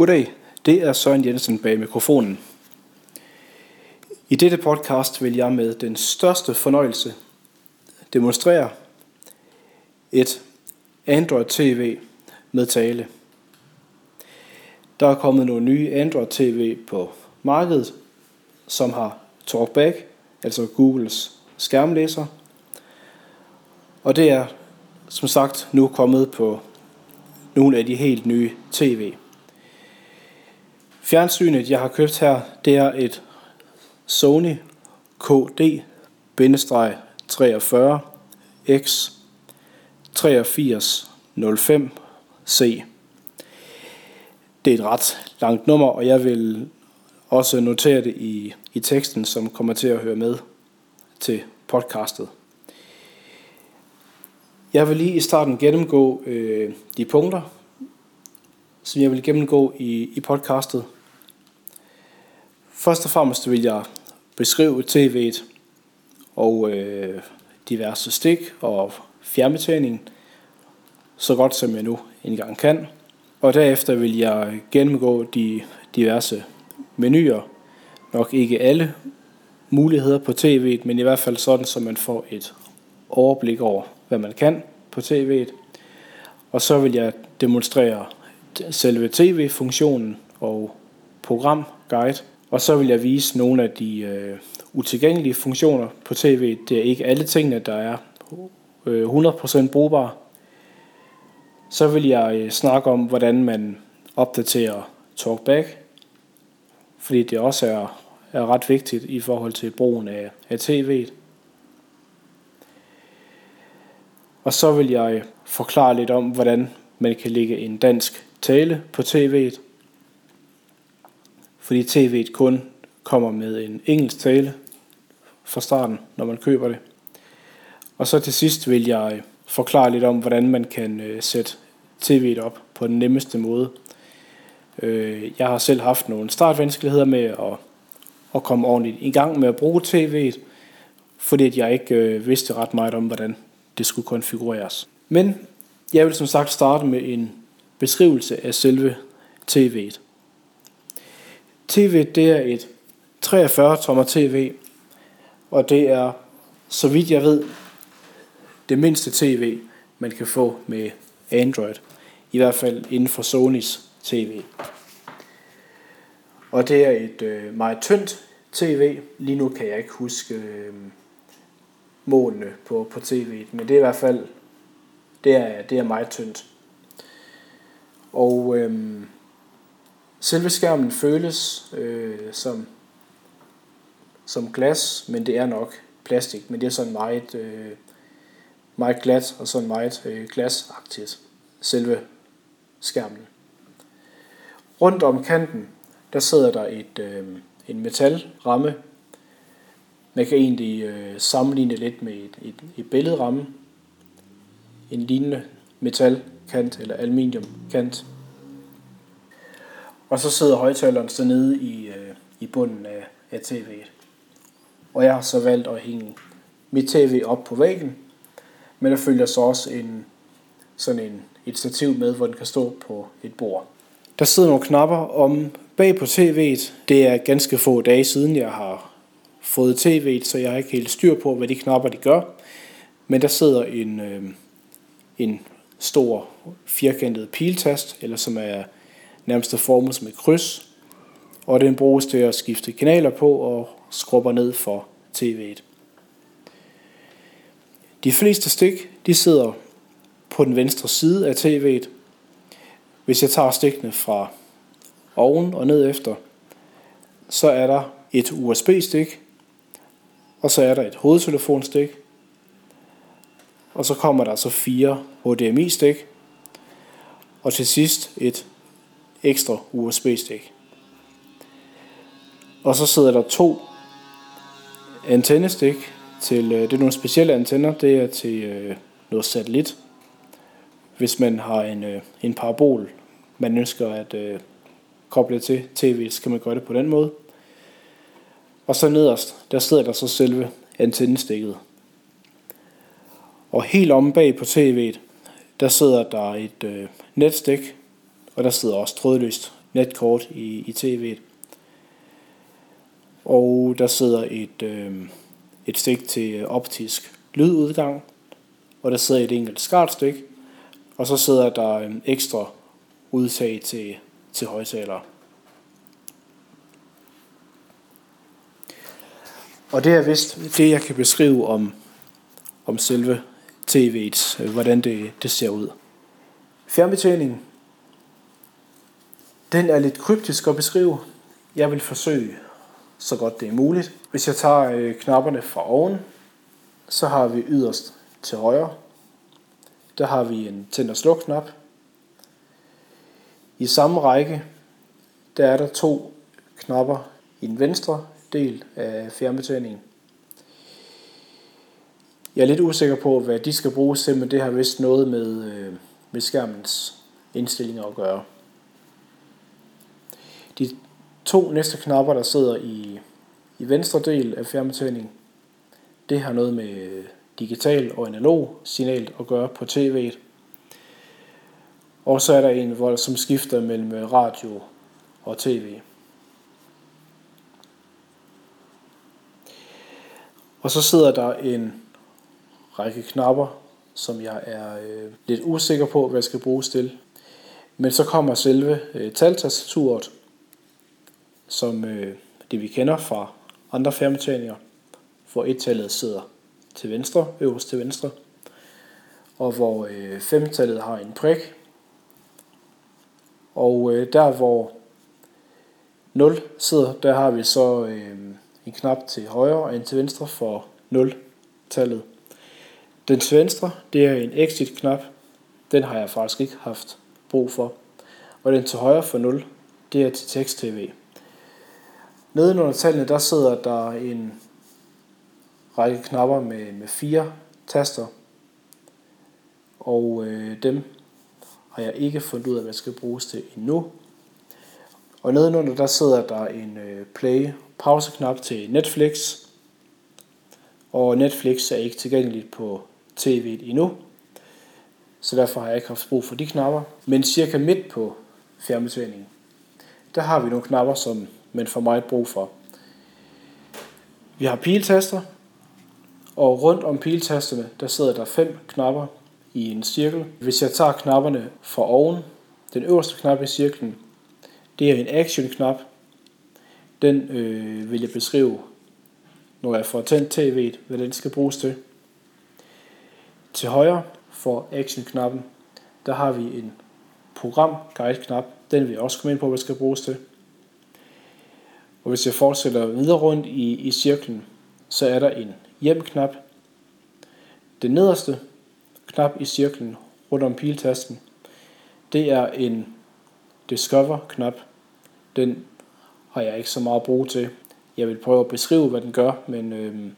Goddag, det er Søren Jensen bag mikrofonen. I dette podcast vil jeg med den største fornøjelse demonstrere et Android TV med tale. Der er kommet nogle nye Android TV på markedet, som har TalkBack, altså Googles skærmlæser. Og det er som sagt nu kommet på nogle af de helt nye TV. Fjernsynet, jeg har købt her, det er et Sony KD-43 X 8305C. Det er et ret langt nummer, og jeg vil også notere det i, i teksten, som kommer til at høre med til podcastet. Jeg vil lige i starten gennemgå øh, de punkter, som jeg vil gennemgå i, i podcastet. Først og fremmest vil jeg beskrive tv'et og øh, diverse stik og fjernbetjening så godt som jeg nu engang kan. Og derefter vil jeg gennemgå de diverse menuer. Nok ikke alle muligheder på tv'et, men i hvert fald sådan, så man får et overblik over, hvad man kan på tv'et. Og så vil jeg demonstrere selve tv-funktionen og programguide. Og så vil jeg vise nogle af de øh, utilgængelige funktioner på tv. Det er ikke alle tingene, der er øh, 100% brugbare. Så vil jeg øh, snakke om, hvordan man opdaterer TalkBack, fordi det også er, er ret vigtigt i forhold til brugen af, af tv'et. Og så vil jeg øh, forklare lidt om, hvordan man kan lægge en dansk tale på tv'et, fordi tv'et kun kommer med en engelsk tale fra starten, når man køber det. Og så til sidst vil jeg forklare lidt om, hvordan man kan øh, sætte tv'et op på den nemmeste måde. Øh, jeg har selv haft nogle startvanskeligheder med at, at komme ordentligt i gang med at bruge tv'et, fordi at jeg ikke øh, vidste ret meget om, hvordan det skulle konfigureres. Men jeg vil som sagt starte med en beskrivelse af selve tv'et. TV det er et 43 tommer tv, og det er, så vidt jeg ved, det mindste tv, man kan få med Android. I hvert fald inden for Sonys tv. Og det er et øh, meget tyndt tv. Lige nu kan jeg ikke huske øh, målene på, på tv'et, men det er i hvert fald det er, det er meget tyndt. Og øh, selve skærmen føles øh, som, som glas, men det er nok plastik, men det er sådan meget, øh, meget glat og sådan meget øh, glasagtigt, selve skærmen. Rundt om kanten, der sidder der et, øh, en metalramme. Man kan egentlig øh, sammenligne lidt med et, et, et billedramme. En lignende metalkant eller aluminiumkant. Og så sidder højtaleren så nede i, øh, i bunden af, af tv'et. Og jeg har så valgt at hænge mit tv op på væggen, men der følger så også en, sådan en, et stativ med, hvor den kan stå på et bord. Der sidder nogle knapper om bag på tv'et. Det er ganske få dage siden, jeg har fået tv'et, så jeg har ikke helt styr på, hvad de knapper de gør. Men der sidder en, øh, en stor firkantet piltast, eller som er nærmest formet som et kryds, og den bruges til at skifte kanaler på og skrubber ned for tv'et. De fleste stik de sidder på den venstre side af tv'et. Hvis jeg tager stikkene fra oven og ned efter, så er der et USB-stik, og så er der et hovedtelefonstik, og så kommer der så fire HDMI-stik, og til sidst et ekstra USB-stik. Og så sidder der to antennestik til, øh, det er nogle specielle antenner, det er til øh, noget satellit. Hvis man har en, øh, en parabol, man ønsker at øh, koble til tv, så kan man gøre det på den måde. Og så nederst, der sidder der så selve antennestikket. Og helt om bag på tv'et, der sidder der et øh, netstik, og der sidder også trådløst netkort i, i tv'et. Og der sidder et, øh, et stik til optisk lydudgang, og der sidder et enkelt skartstik, og så sidder der en ekstra udtag til, til højtalere. Og det er vist det, jeg kan beskrive om, om selve tv'et, øh, hvordan det, det ser ud. Fjernbetjeningen, den er lidt kryptisk at beskrive. Jeg vil forsøge så godt det er muligt. Hvis jeg tager øh, knapperne fra oven, så har vi yderst til højre. Der har vi en tænd- og sluk-knap. I samme række, der er der to knapper i den venstre del af fjernbetjeningen. Jeg er lidt usikker på, hvad de skal bruges til, men det har vist noget med, øh, med skærmens indstillinger at gøre. De to næste knapper, der sidder i, i venstre del af fjernbetjeningen, det har noget med digital og analog signal at gøre på tv'et. Og så er der en, hvor som skifter mellem radio og tv. Og så sidder der en række knapper, som jeg er øh, lidt usikker på, hvad jeg skal bruges til. Men så kommer selve øh, taltastaturet, som øh, det vi kender fra andre fjernbetjeninger, hvor et-tallet sidder til venstre, øverst til venstre, og hvor øh, femtallet har en prik. Og øh, der hvor 0 sidder, der har vi så øh, en knap til højre og en til venstre for 0-tallet. Den til venstre, det er en exit-knap. Den har jeg faktisk ikke haft brug for. Og den til højre for 0, det er til tekst-tv. Nede under tallene, der sidder der en række knapper med, med fire taster. Og øh, dem har jeg ikke fundet ud af, hvad jeg skal bruges til endnu. Og nedenunder der sidder der en øh, play pause-knap til Netflix. Og Netflix er ikke tilgængeligt på tv'et endnu. Så derfor har jeg ikke haft brug for de knapper. Men cirka midt på fjernbetjeningen, der har vi nogle knapper, som men for meget brug for. Vi har piltaster, og rundt om piltasterne, der sidder der fem knapper i en cirkel. Hvis jeg tager knapperne fra oven, den øverste knap i cirklen, det er en action-knap. Den øh, vil jeg beskrive, når jeg får tændt tv'et, hvad den skal bruges til. Til højre for action-knappen, der har vi en program-guide-knap. Den vil jeg også komme ind på, hvad den skal bruges til. Og hvis jeg fortsætter videre rundt i, i cirklen, så er der en hjem-knap. Den nederste knap i cirklen rundt om piltasten, det er en Discover-knap. Den har jeg ikke så meget brug til. Jeg vil prøve at beskrive, hvad den gør, men øh,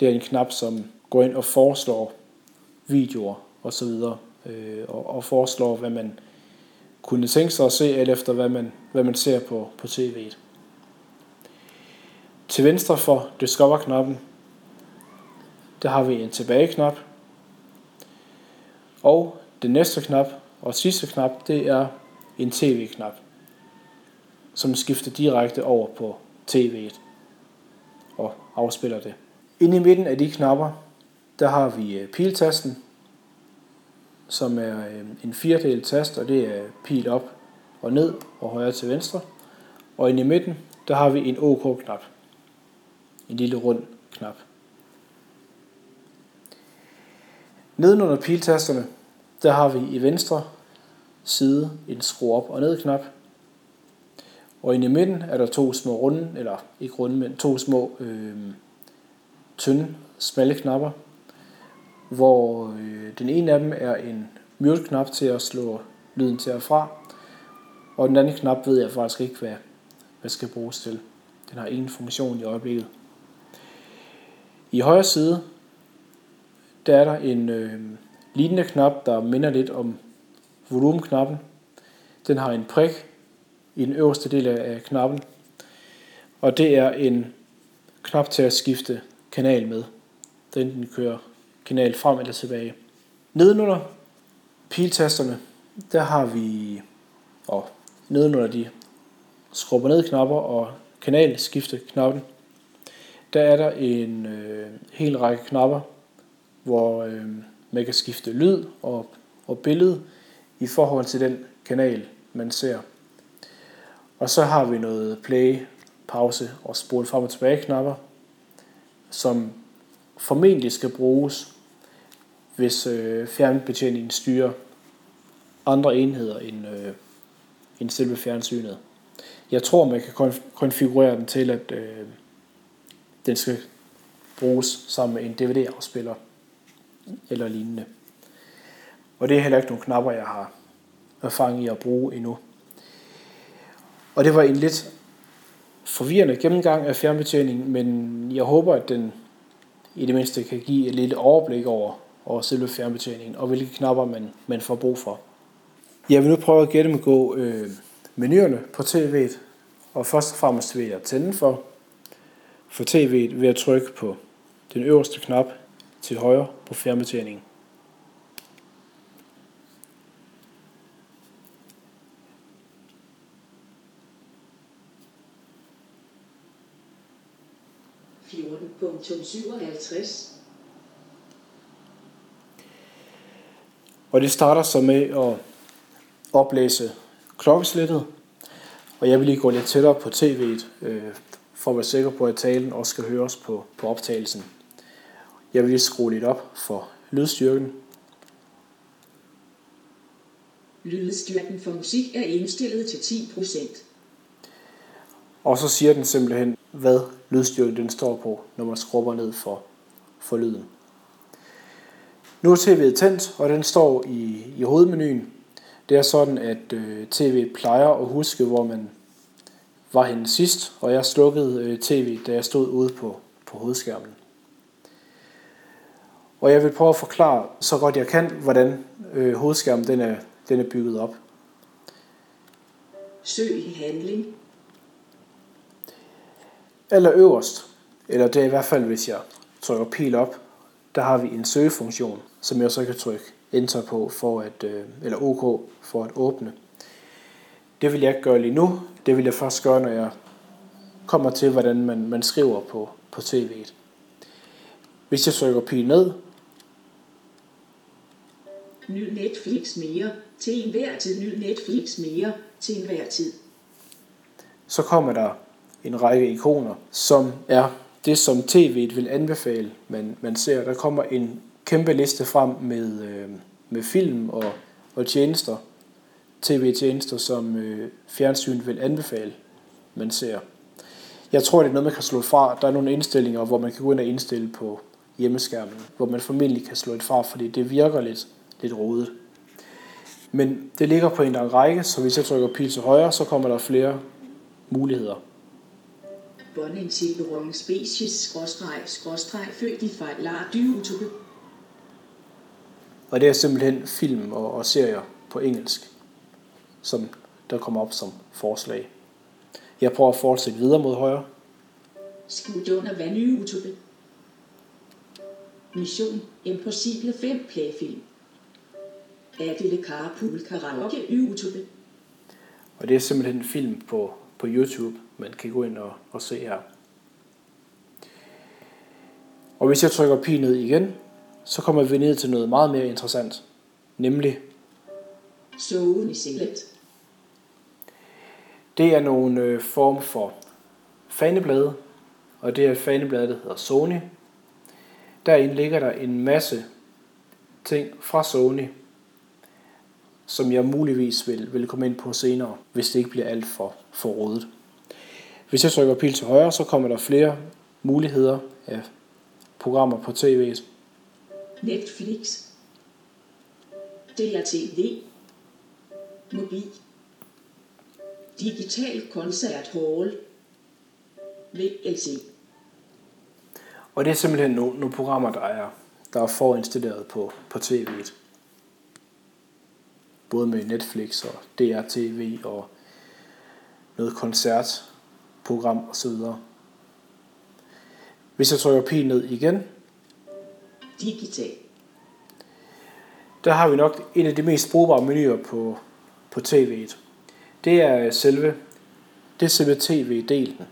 det er en knap, som går ind og foreslår videoer osv. Øh, og, og foreslår, hvad man kunne tænke sig at se, alt efter hvad man, hvad man ser på, på tv'et. Til venstre for Discover-knappen, der har vi en tilbage-knap. Og den næste knap og sidste knap, det er en tv-knap, som skifter direkte over på tv'et og afspiller det. Inde i midten af de knapper, der har vi øh, piltasten, som er øh, en firedel tast, og det er pil op og ned og højre til venstre. Og inde i midten, der har vi en OK-knap. En lille rund knap. Nedenunder piltasterne, der har vi i venstre side en skru op og ned knap. Og inde i midten er der to små runde, eller ikke runde, men to små øh, tynde, smalle knapper, hvor øh, den ene af dem er en mute-knap til at slå lyden til og fra, og den anden knap ved jeg faktisk ikke, hvad, hvad skal bruges til. Den har ingen funktion i øjeblikket. I højre side, der er der en øh, lignende knap, der minder lidt om volumenknappen. Den har en prik i den øverste del af knappen, og det er en knap til at skifte kanal med. Den kører kanal frem eller tilbage. Nedenunder piltasterne, der har vi, og nedenunder de skrubber ned knapper og kanalskifte knappen, der er der en øh, hel række knapper, hvor øh, man kan skifte lyd og, og billede i forhold til den kanal, man ser. Og så har vi noget play, pause og spole frem og tilbage knapper, som formentlig skal bruges, hvis øh, fjernbetjeningen styrer andre enheder end, øh, end selve fjernsynet. Jeg tror, man kan konfigurere den til, at øh, den skal bruges sammen med en DVD-afspiller eller lignende. Og det er heller ikke nogle knapper, jeg har erfaring i at bruge endnu. Og det var en lidt forvirrende gennemgang af fjernbetjeningen, men jeg håber, at den i det mindste kan give et lille overblik over, over selve fjernbetjeningen, og hvilke knapper man, man får brug for. Jeg vil nu prøve at gennemgå øh, menuerne på tv'et, og først og fremmest vil jeg tænde for, for tv'et ved at trykke på den øverste knap til højre på fjernbetjeningen. Og det starter så med at oplæse klokkeslættet, og jeg vil lige gå lidt tættere på tv'et, øh, for at være sikker på, at talen også skal høres på, på optagelsen. Jeg vil lige skrue lidt op for lydstyrken. Lydstyrken for musik er indstillet til 10%. Og så siger den simpelthen, hvad lydstyrken den står på, når man skrubber ned for, for lyden. Nu er tv'et tændt, og den står i, i hovedmenuen. Det er sådan, at øh, tv plejer at huske, hvor man var henne sidst, og jeg slukkede øh, tv, da jeg stod ude på, på hovedskærmen. Og jeg vil prøve at forklare så godt jeg kan, hvordan øh, hovedskærmen den er, den er bygget op. Søg i handling. Eller øverst, eller det er i hvert fald, hvis jeg trykker pil op, der har vi en søgefunktion, som jeg så kan trykke enter på, for at, øh, eller OK for at åbne. Det vil jeg ikke gøre lige nu. Det vil jeg først gøre, når jeg kommer til, hvordan man, man skriver på, på tv'et. Hvis jeg trykker pil ned, Ny Netflix mere. Til enhver tid. Ny Netflix mere. Til enhver tid. Så kommer der en række ikoner, som er det, som tv'et vil anbefale, man, man ser. Der kommer en kæmpe liste frem med, øh, med film og, og tjenester, tv-tjenester, som øh, fjernsyn vil anbefale, man ser. Jeg tror, det er noget, man kan slå fra. Der er nogle indstillinger, hvor man kan gå ind og indstille på hjemmeskærmen, hvor man formentlig kan slå et fra, fordi det virker lidt lidt rodet. Men det ligger på en lang række, så hvis jeg trykker pil til højre, så kommer der flere muligheder. Berøring species, skråstreg, skråstreg, født i fejl, lar, YouTube. Og det er simpelthen film og, og serier på engelsk, som der kommer op som forslag. Jeg prøver at fortsætte videre mod højre. Skudt under vand YouTube. Mission Impossible 5 playfilm. Adele Carpool Karaoke YouTube. Og det er simpelthen en film på, på YouTube, man kan gå ind og, og se her. Og hvis jeg trykker pil ned igen, så kommer vi ned til noget meget mere interessant, nemlig Sony Select. Det er nogle øh, form for faneblade, og det er faneblade, der hedder Sony. Derinde ligger der en masse ting fra Sony, som jeg muligvis vil, vil komme ind på senere, hvis det ikke bliver alt for, for rådet. Hvis jeg trykker pil til højre, så kommer der flere muligheder af programmer på tv. Netflix, DRTV, mobil, digital koncert hall, VLC. Og det er simpelthen nogle, nogle programmer, der er, der er forinstalleret på, på tv'et både med Netflix og DRTV og noget koncertprogram osv. Hvis jeg trykker pil ned igen, Digital. der har vi nok en af de mest brugbare menuer på, på tv'et. Det er selve det er selve tv-delen,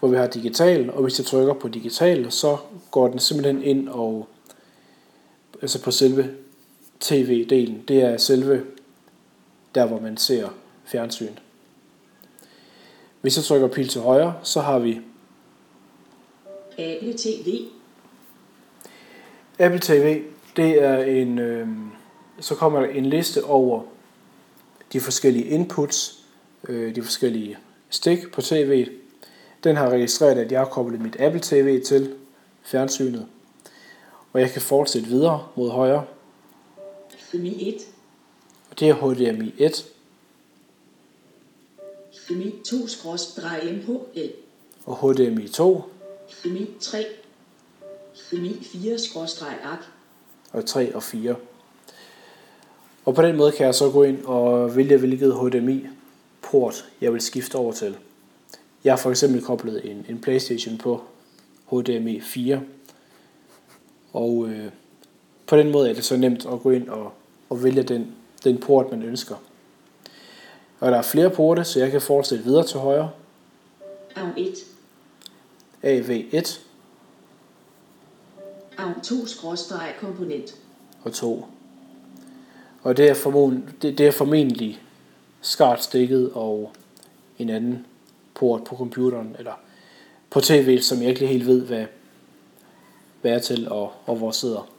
hvor vi har digital, og hvis jeg trykker på digital, så går den simpelthen ind og altså på selve tv-delen. Det er selve der, hvor man ser fjernsyn. Hvis jeg trykker pil til højre, så har vi Apple TV, Apple TV. Det er en, øh, så kommer der en liste over de forskellige inputs, øh, de forskellige stik på tv'et. Den har registreret, at jeg har koblet mit Apple TV til fjernsynet. Og jeg kan fortsætte videre mod højre. HDMI 1, Og det er HDMI 1 HDMI 2-MHL, og HDMI 2 HDMI 3, HDMI 4-AK, og 3 og 4. Og på den måde kan jeg så gå ind og vælge, hvilket HDMI-port jeg vil skifte over til. Jeg har for eksempel koblet en, en Playstation på HDMI 4, og øh, på den måde er det så nemt at gå ind og, og vælge den, den port, man ønsker. Og der er flere porte, så jeg kan fortsætte videre til højre. AV1, AV1 AV2-komponent, og 2. Og det er, formodentlig, det, det er formentlig SCART-stikket og en anden port på computeren, eller på tv, som jeg ikke helt ved, hvad, hvad er til og, og hvor sidder.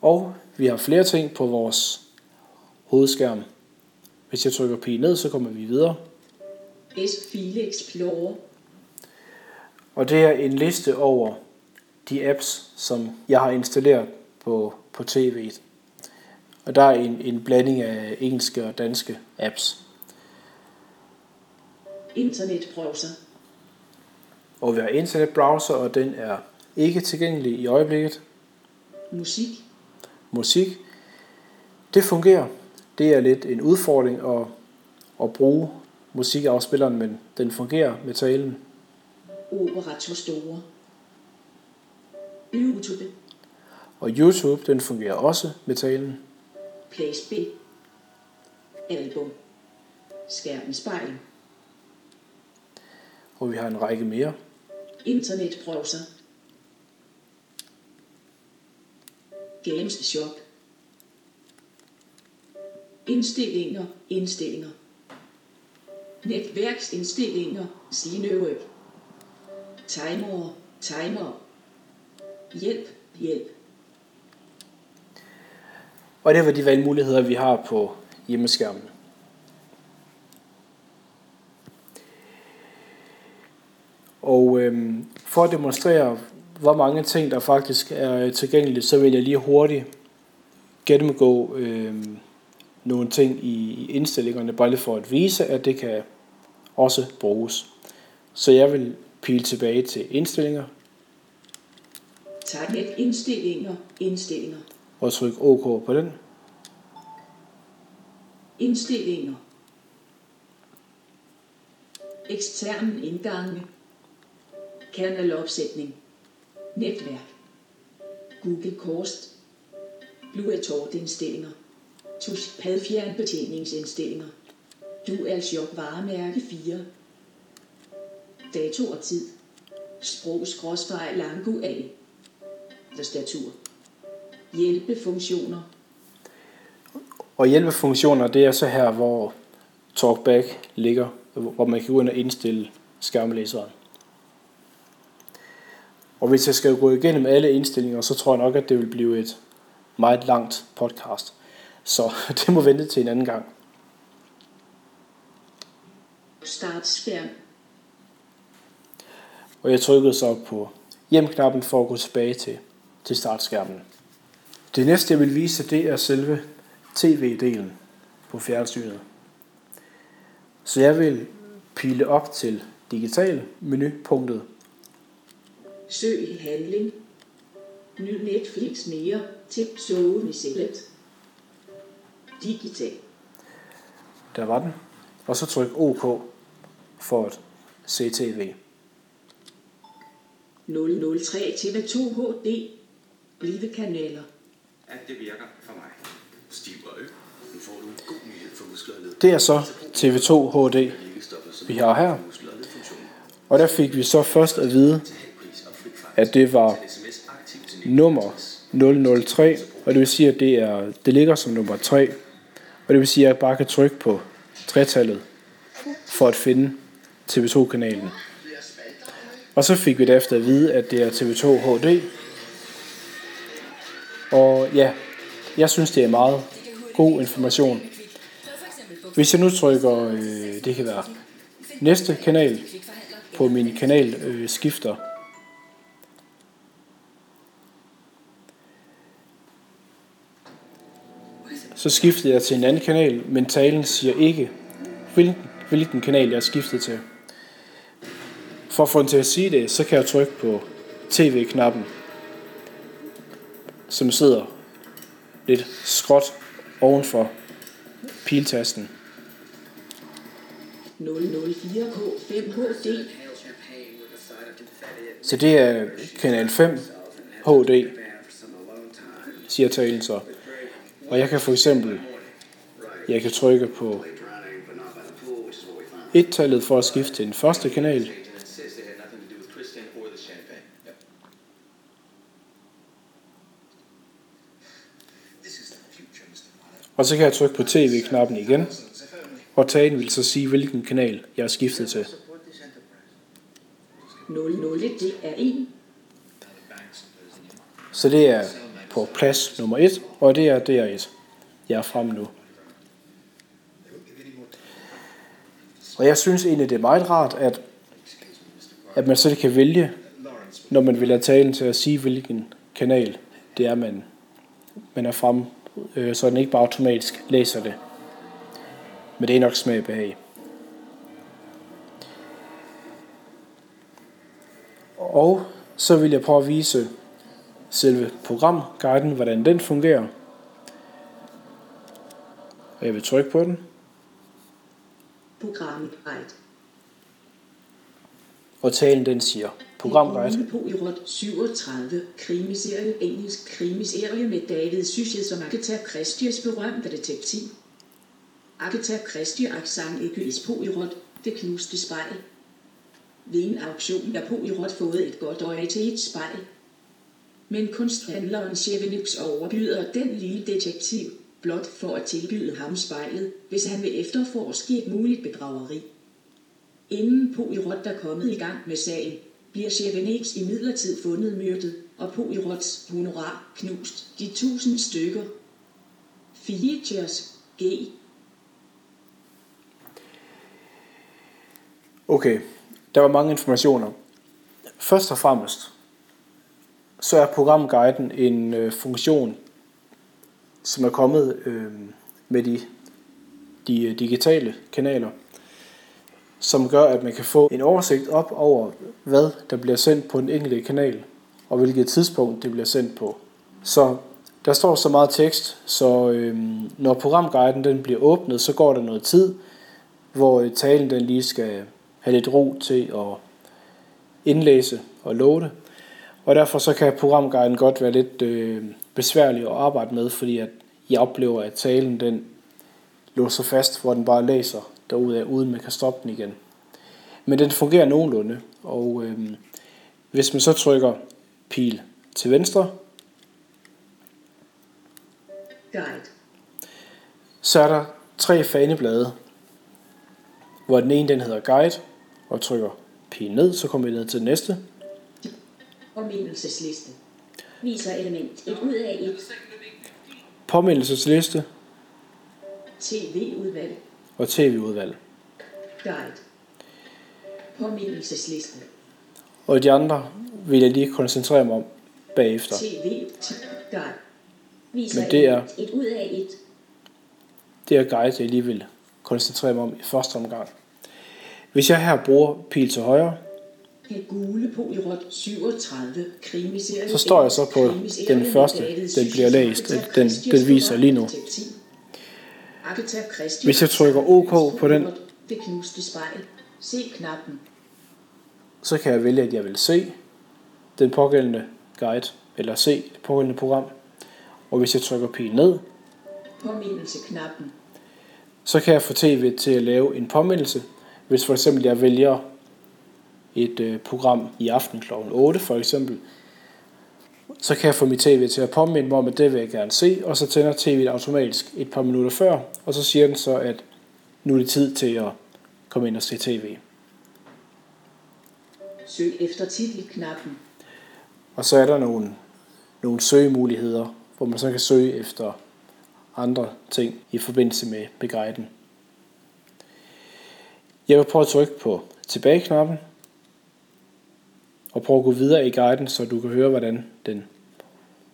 Og vi har flere ting på vores hovedskærm. Hvis jeg trykker pige ned, så kommer vi videre. S-File Explorer, Og det er en liste over de apps, som jeg har installeret på, på tv'et. Og der er en, en blanding af engelske og danske apps. internetbrowser, Og vi har internetbrowser, og den er ikke tilgængelig i øjeblikket. musik, Musik, det fungerer. Det er lidt en udfordring at, at bruge musikafspilleren, men den fungerer med talen. Operator Store, YouTube, Og YouTube, den fungerer også med talen. Playspil, album, skærmen spejl, Og vi har en række mere. internetbrowser, Games Shop, indstillinger, indstillinger, netværksindstillinger, Signøryk, timer, timer, hjælp, hjælp, og det var de valgmuligheder, vi har på hjemmeskærmen. Og øhm, for at demonstrere, hvor mange ting, der faktisk er tilgængelige, så vil jeg lige hurtigt gennemgå øhm, nogle ting i indstillingerne, bare lige for at vise, at det kan også bruges. Så jeg vil pile tilbage til indstillinger target indstillinger, indstillinger, og tryk OK på den. indstillinger, ekstern indgange, Kernelopsætning. netværk, Google Kost, Bluetooth indstillinger, touchpad Dual DualShock varemærke 4, dato og tid, sprog skråstreg langu A, tastatur, hjælpefunktioner, Og hjælpefunktioner, det er så her, hvor TalkBack ligger, hvor man kan gå ind og indstille skærmlæseren. Og hvis jeg skal gå igennem alle indstillinger, så tror jeg nok, at det vil blive et meget langt podcast. Så det må vente til en anden gang. start skærm, Og jeg trykkede så på hjem-knappen for at gå tilbage til, til startskærmen. Det næste jeg vil vise, det er selve tv-delen på fjernsynet. Så jeg vil pile op til digital menupunktet, søg i handling, ny Netflix mere, tip Sony Select, digital, der var den, og så tryk OK for at se tv. 003 TV2 HD, blive kanaler, at det virker for mig. Stiv og ø. Nu får du en god nyhed for Det er så TV2 HD, vi har her. Og der fik vi så først at vide, at det var nummer 003, og det vil sige, at det, er, det ligger som nummer 3. Og det vil sige, at jeg bare kan trykke på tretallet for at finde TV2-kanalen. Og så fik vi derefter at vide, at det er TV2 HD. Og ja, jeg synes, det er meget god information. Hvis jeg nu trykker, øh, det kan være næste kanal på min kanal øh, skifter, så skiftede jeg til en anden kanal, men talen siger ikke, hvilken, hvilken kanal jeg er skiftet til. For at få den til at sige det, så kan jeg trykke på tv-knappen, som sidder lidt skråt ovenfor piltasten. 004K5HD. Så det er kanal 5 HD, siger talen så. Og jeg kan for eksempel, jeg kan trykke på et-tallet for at skifte til den første kanal. Og så kan jeg trykke på tv-knappen igen, og talen vil så sige, hvilken kanal jeg er skiftet til. 001 det er 1. Så det er på plads nummer 1, og det er DR1. Jeg er frem nu. Og jeg synes egentlig, det er meget rart, at, at man så kan vælge, når man vil have talen til at sige, hvilken kanal det er, man, man er frem, øh, så den ikke bare automatisk læser det. Men det er nok smag og behag. Og så vil jeg prøve at vise selve programguiden, hvordan den fungerer. Og jeg vil trykke på den, Programguide. og talen den siger programguide. på i rot 37. Krimiserie, engelsk krimiserie med David Suchet som Agatha Christies berømte detektiv. Agatha Christie accent Egypts på i rot, det knuste spejl. Ved en auktion er på i rot fået et godt øje til et spejl. Men kunsthandleren Chevenix overbyder den lille detektiv, blot for at tilbyde ham spejlet, hvis han vil efterforske et muligt bedrageri. Inden Poirot er kommet i gang med sagen, bliver Chevenix i midlertid fundet myrdet, og Poirots honorar knust de tusind stykker. Features G. Okay, der var mange informationer. Først og fremmest, så er programguiden en øh, funktion, som er kommet øh, med de, de øh, digitale kanaler, som gør, at man kan få en oversigt op over, hvad der bliver sendt på den enkelte kanal, og hvilket tidspunkt det bliver sendt på. Så der står så meget tekst, så øhm, når programguiden den bliver åbnet, så går der noget tid, hvor øh, talen den lige skal have lidt ro til at indlæse og loade. Og derfor så kan programguiden godt være lidt øh, besværlig at arbejde med, fordi at jeg oplever, at talen den låser fast, hvor den bare læser derudad, uden man kan stoppe den igen. Men den fungerer nogenlunde, og øh, hvis man så trykker pil til venstre, Guide. så er der tre faneblade, hvor den ene den hedder guide, og trykker pil ned, så kommer vi ned til den næste. Påmindelsesliste. Viser element 1 ud af 1. Påmindelsesliste TV-udvalg. Og tv-udvalg. Guide. Påmindelsesliste. Og de andre vil jeg lige koncentrere mig om bagefter. TV. Guide. Viser Men det er- 1 ud af 1. Det er guide, jeg lige vil koncentrere mig om i første omgang. Hvis jeg her bruger pil til højre, Det gule på i rot 37 krimiserie. Så står jeg så på den første, den bliver læst, den- den viser lige nu. Hvis jeg trykker OK på den- Det knuste spejl. Se knappen. så kan jeg vælge, at jeg vil se den pågældende guide, eller se det pågældende program. Og hvis jeg trykker pil ned, Påmindelse knappen. så kan jeg få tv til at lave en påmindelse, hvis for eksempel jeg vælger et øh, program i aften kl. 8 for eksempel, så kan jeg få mit tv til at påminde mig om, at det vil jeg gerne se, og så tænder tv'et automatisk et par minutter før, og så siger den så, at nu er det tid til at komme ind og se tv. Søg efter titelknappen. Og så er der nogle, nogle søgemuligheder, hvor man så kan søge efter andre ting i forbindelse med, guiden. Jeg vil prøve at trykke på tilbage-knappen, og prøve at gå videre i guiden, så du kan høre, hvordan den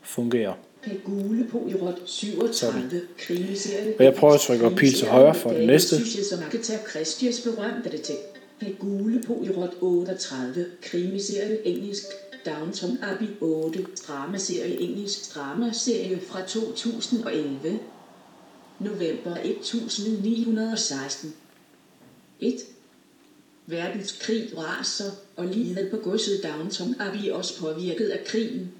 fungerer. Kan gule på i rødt. 37 krimiserie. Og jeg prøver at trykke op pil til højre for det næste. Christias berømte det til. Kan gule på i rødt. 38 krimiserie. Engelsk Downton Abbey. 8 dramaserie. Engelsk dramaserie fra 2011 november 1916 1 Verdenskrig raser, og livet på godset Downton vi også påvirket af krigen.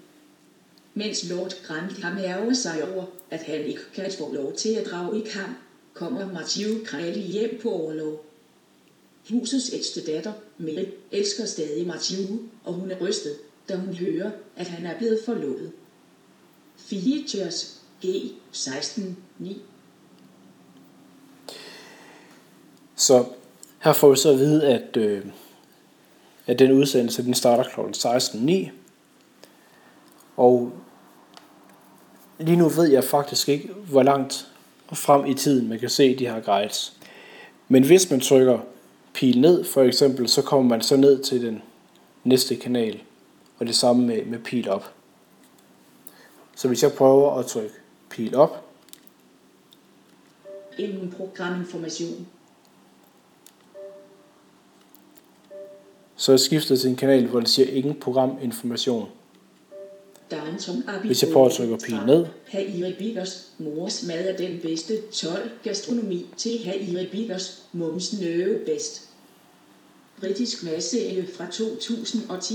Mens Lord Grantham mærket sig over, at han ikke kan få lov til at drage i kamp, kommer Matthew Crowley hjem på overlov. Husets ældste datter, Mary, elsker stadig Matthew, og hun er rystet, da hun hører, at han er blevet forlovet. Features G 16 9 Så her får vi så at vide, at, øh, at den udsendelse den starter kl. 16.09. Og lige nu ved jeg faktisk ikke, hvor langt frem i tiden man kan se de her guides. Men hvis man trykker pil ned for eksempel, så kommer man så ned til den næste kanal. Og det samme med, med pil op. Så hvis jeg prøver at trykke pil op, Inden programinformation. Så er jeg skiftet til en kanal, hvor den siger ingen programinformation. Hvis jeg prøver at trykke pil ned, Her Erik Biggers mors mad er den bedste 12 gastronomi til her Erik Biggers mums nøve bedst. Britisk madserie fra 2010.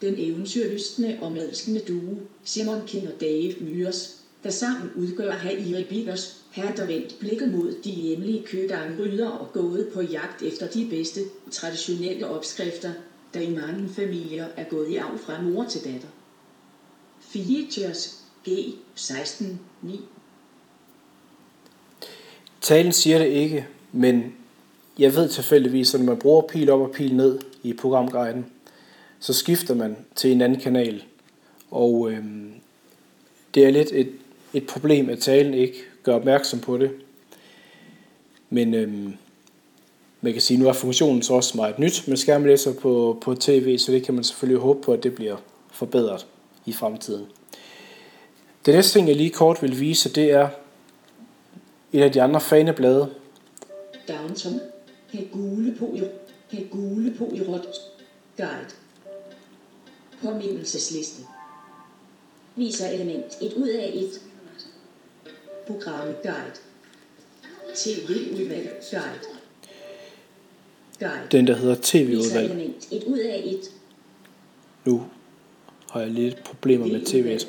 Den eventyrlystne og madskende duo, Simon King og Dave Myers, der sammen udgør her Erik Biggers, her der vendt blikket mod de hjemlige kødangryder og gået på jagt efter de bedste, traditionelle opskrifter, der i mange familier er gået i arv fra mor til datter. Features G 16 9 Talen siger det ikke, men jeg ved tilfældigvis, at når man bruger pil op og pil ned i programguiden, så skifter man til en anden kanal. Og øhm, det er lidt et, et problem, at talen ikke gør opmærksom på det. Men øhm, man kan sige, at nu er funktionen så også meget nyt med skærmlæser på, på tv, så det kan man selvfølgelig håbe på, at det bliver forbedret i fremtiden. Det næste ting, jeg lige kort vil vise, det er et af de andre faneblade, Downton Det gule på i det gule på i rødt Guide? Påmindelsesliste Viser element. 1 ud af 1 Program Guide TV udvalg Guide Guide den der hedder tv-udvalg. 1 ud af 1 Nu har jeg lidt problemer med tv'et.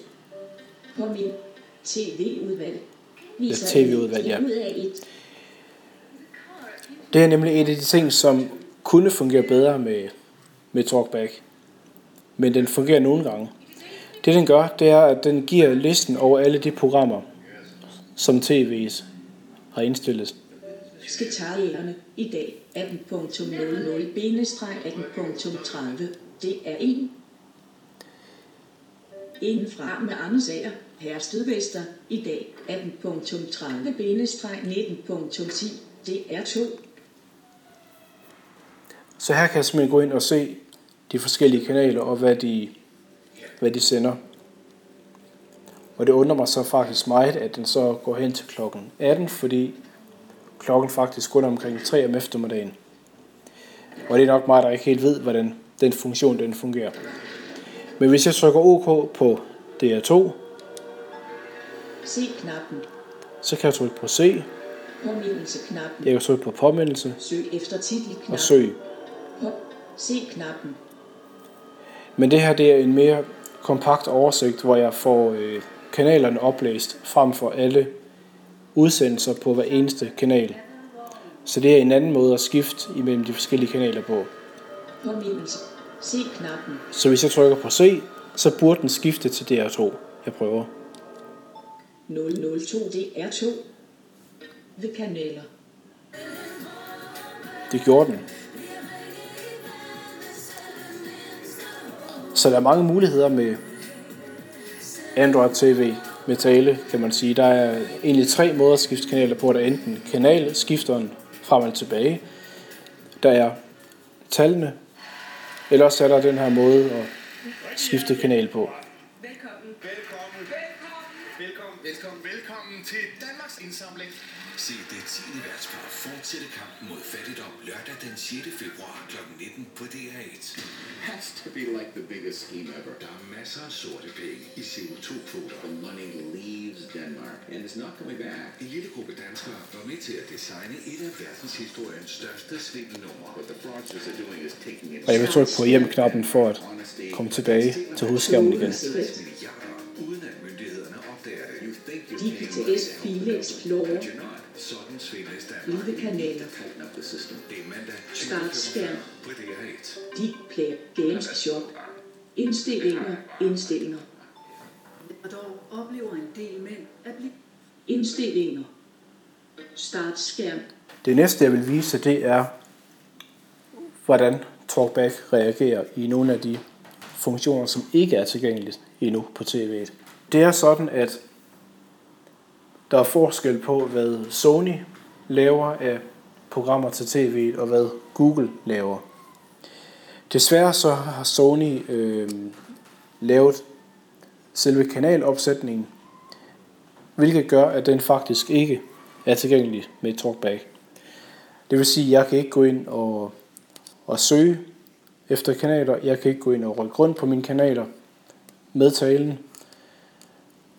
TV-udvalg Viser TV-udvalg, ja. 1 ud af 1 Det er nemlig en af de ting, som kunne fungere bedre med, med TalkBack. Men den fungerer nogle gange. Det den gør, det er, at den giver listen over alle de programmer, som TV's har indstillet. Sketarierne i dag 18.00-18.30. Det er en. Indenfra med Anders Ager, Hersted Vester, i dag 18.30-19.10. Det er to. Så her kan jeg simpelthen gå ind og se de forskellige kanaler og hvad de, hvad de sender. Og det undrer mig så faktisk meget, at den så går hen til klokken 18, fordi klokken faktisk kun er omkring 3 om eftermiddagen. Og det er nok mig, der ikke helt ved, hvordan den funktion den fungerer. Men hvis jeg trykker OK på DR2, Se knappen. så kan jeg trykke på C, Påmindelse-knappen. jeg kan trykke på påmindelse Søg efter titelknappen. og søg. Se knappen. Men det her det er en mere kompakt oversigt, hvor jeg får øh, kanalerne oplæst frem for alle udsendelser på hver eneste kanal. Så det er en anden måde at skifte imellem de forskellige kanaler på. Påmindelse. Se knappen. Så hvis jeg trykker på C, så burde den skifte til DR2. Jeg prøver. 002 DR2. Ved kanaler. Det gjorde den. Så der er mange muligheder med Android TV med tale, kan man sige. Der er egentlig tre måder at skifte kanaler på. Der er enten kanalskifteren frem og tilbage. Der er tallene. Eller også er der den her måde at skifte kanal på. Velkommen. Velkommen. Velkommen. Velkommen. Velkommen til Danmarks indsamling. Se det 10. værtspar fortsætte kampen mod fattigdom lørdag den 6. februar kl. 19 på DR1. has to be like the biggest scheme ever. Der er masser af sorte penge i CO2-kvoter. The money leaves Denmark and is not coming back. En lille gruppe danskere var med til at designe et af verdenshistoriens største svindelnumre. What the fraudsters are doing is taking it Og jeg vil trykke på hjem-knappen for at komme tilbage til hovedskærmen igen. 60 milliarder, uden at myndighederne opdager det. You think you're Digital paying S File Explorer. Sådan svindles Danmark. Lille kanaler. tighten up the system. Det er mandag Start skærm. 20.45 på DR1. Dit Play Games Shop. Indstillinger. Indstillinger. Og dog oplever en del mænd at blive Indstillinger. Start skærm. Det næste, jeg vil vise, det er, hvordan TalkBack reagerer i nogle af de funktioner, som ikke er tilgængelige endnu på tv'et. Det er sådan, at der er forskel på, hvad Sony laver af programmer til tv, og hvad Google laver. Desværre så har Sony øh, lavet selve kanalopsætningen, hvilket gør, at den faktisk ikke er tilgængelig med TalkBack. Det vil sige, at jeg kan ikke gå ind og, og søge efter kanaler. Jeg kan ikke gå ind og rykke rundt på mine kanaler med talen.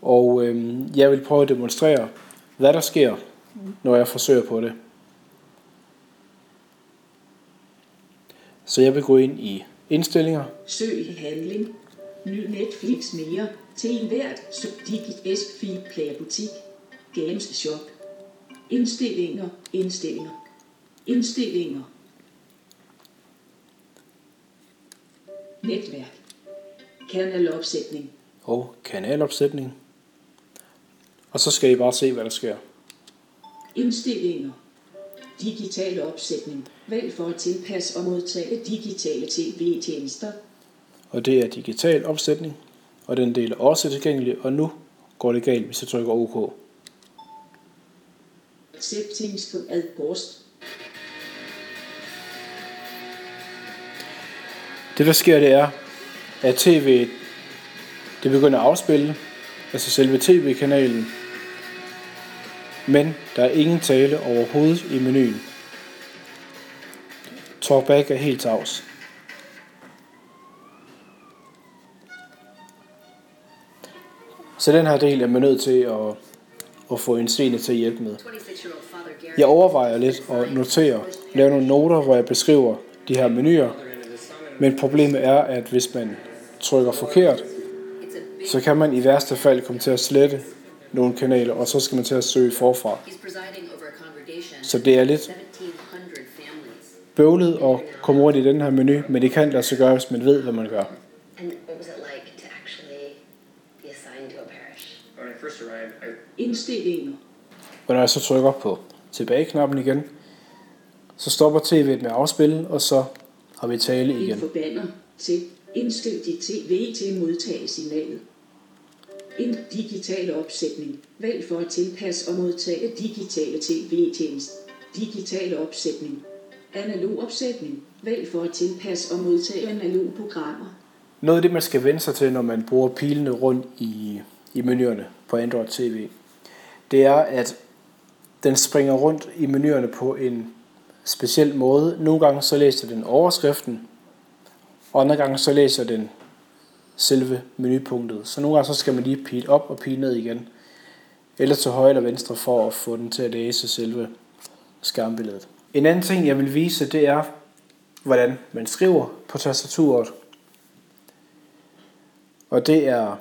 Og øhm, jeg vil prøve at demonstrere, hvad der sker, når jeg forsøger på det. Så jeg vil gå ind i indstillinger, Søg i handling. Ny Netflix mere. Til enhvert. Søg Digit S File Player Butik. Games Shop. Indstillinger. Indstillinger. Indstillinger. Netværk. Kanalopsætning. og kanalopsætning. Og så skal I bare se, hvad der sker. Indstillinger. Digital opsætning. Vælg for at tilpasse og modtage digitale tv-tjenester. Og det er digital opsætning, og den del er også tilgængelig, og nu går det galt, hvis jeg trykker OK. Settings for adpost. Det der sker, det er, at tv det begynder at afspille, altså selve tv-kanalen, men der er ingen tale overhovedet i menuen. Talkback er helt tavs. Så den her del er man nødt til at, at få en scene til at hjælpe med. Jeg overvejer lidt at notere, lave nogle noter, hvor jeg beskriver de her menuer. Men problemet er, at hvis man trykker forkert, så kan man i værste fald komme til at slette nogle kanaler, og så skal man til at søge forfra. Så det er lidt 1,700 families. bøvlet at komme rundt i den her menu, men det kan lade sig gøre, hvis man ved, hvad man gør. Indstillinger. Og når jeg så trykker på tilbage-knappen igen, så stopper tv'et med at afspille, og så har vi tale En igen. forbander til indstil dit tv til at modtage signalet. En digital opsætning. Vælg for at tilpasse og modtage digitale tv-tjenester. Digital opsætning. Analog opsætning. Vælg for at tilpasse og modtage analoge programmer. Noget af det, man skal vende sig til, når man bruger pilene rundt i, i menuerne på Android TV, det er, at den springer rundt i menuerne på en speciel måde. Nogle gange så læser den overskriften, og andre gange så læser den selve menupunktet. Så nogle gange så skal man lige pile op og pile ned igen, eller til højre eller venstre for at få den til at læse selve skærmbilledet. En anden ting, jeg vil vise, det er, hvordan man skriver på tastaturet. Og det er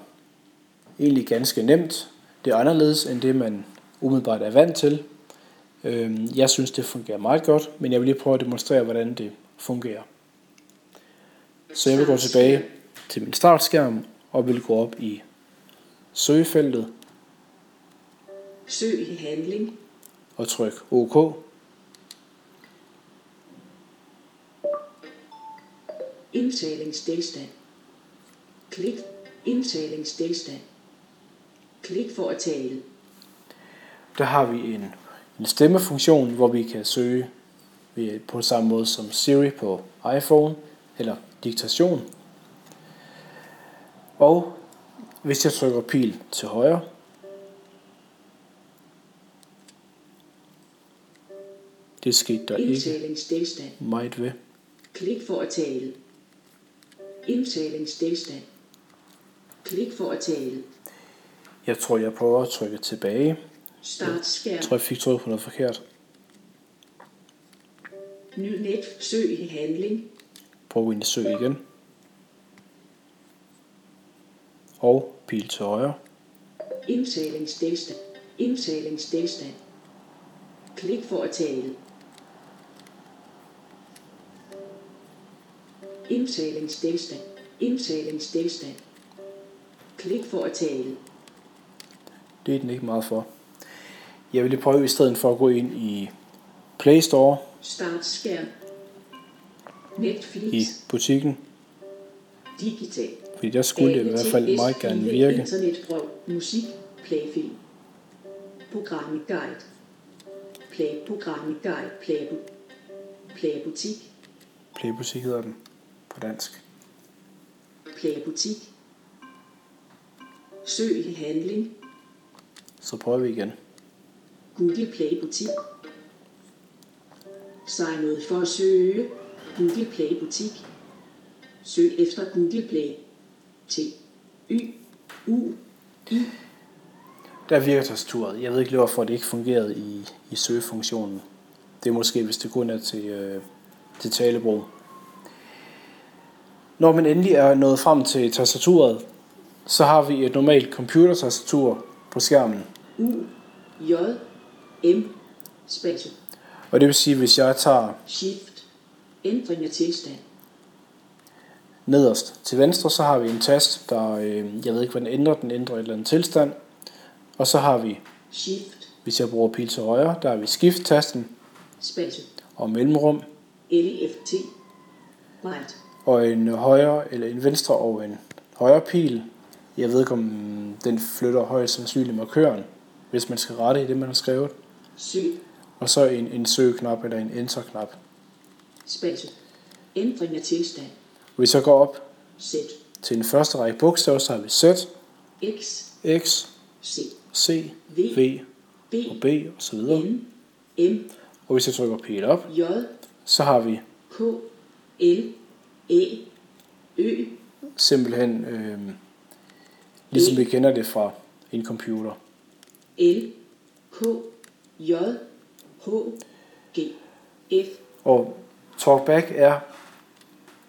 egentlig ganske nemt. Det er anderledes end det, man umiddelbart er vant til. Øhm, jeg synes, det fungerer meget godt, men jeg vil lige prøve at demonstrere, hvordan det fungerer. Så jeg vil gå tilbage til min startskærm og vil gå op i søgefeltet Søg i handling. og trykke OK. Indtalingstilstand. Klik. Indtalingstilstand. Klik for at tale. Der har vi en, en stemmefunktion, hvor vi kan søge på samme måde som Siri på iPhone eller diktation. Og hvis jeg trykker pil til højre, det skete der ikke meget ved. Klik for at tale. Indtalingstilstand. Klik for at tale. Jeg tror, jeg prøver at trykke tilbage. Start Jeg skærm. tror, jeg fik trykket på noget forkert. Ny net. Søg i handling. Prøv i søg igen. Og pil til højre. Indtalingstilstand. Indtalingstilstand. Klik for at tale. Indtalingstilstand. Indtalingstilstand. Klik for at tale. Det er den ikke meget for. Jeg vil prøve i stedet for at gå ind i Play Store Start skærm. i Netflix. butikken, Digital. Fordi der skulle i hvert fald meget gerne virke. Internetbrød. Musik. Playfilm. Program guide. Play program guide. Play, play butik. Play Butik hedder den på dansk. Play butik. Søg i handling. Så prøver vi igen. Google Play butik. Sign ud for at søge. Google Play butik. Søg efter Google Play. T. Y. U. I. Der virker tastaturet. Jeg ved ikke lige, hvorfor det ikke fungerede i, i søgefunktionen. Det er måske, hvis det kun er til, øh, til talebrug. Når man endelig er nået frem til tastaturet, så har vi et normalt computertastatur på skærmen. U. J. M. Space. Og det vil sige, hvis jeg tager Shift. Ændring af tilstand. Nederst til venstre, så har vi en tast, der, øh, jeg ved ikke, hvad den ændrer, den ændrer et eller andet tilstand. Og så har vi, Shift. hvis jeg bruger pil til højre, der har vi skift-tasten Space. og mellemrum, L-E-F-T. Right. og en højre eller en venstre og en højre pil. Jeg ved ikke, om den flytter højst sandsynligt markøren, hvis man skal rette i det, man har skrevet. Søg. Og så en, en søgeknap eller en enter-knap. Space. Ændring af tilstand. Hvis jeg går op Z. til den første række bogstaver, så har vi Z, X. X, C. C, V. V B. og B og så videre. N. M. Og hvis jeg trykker pil op, J. så har vi K. L. Æ. Ø. simpelthen øh, ligesom vi kender det fra en computer. L. K. J. H. G. F. Og talkback er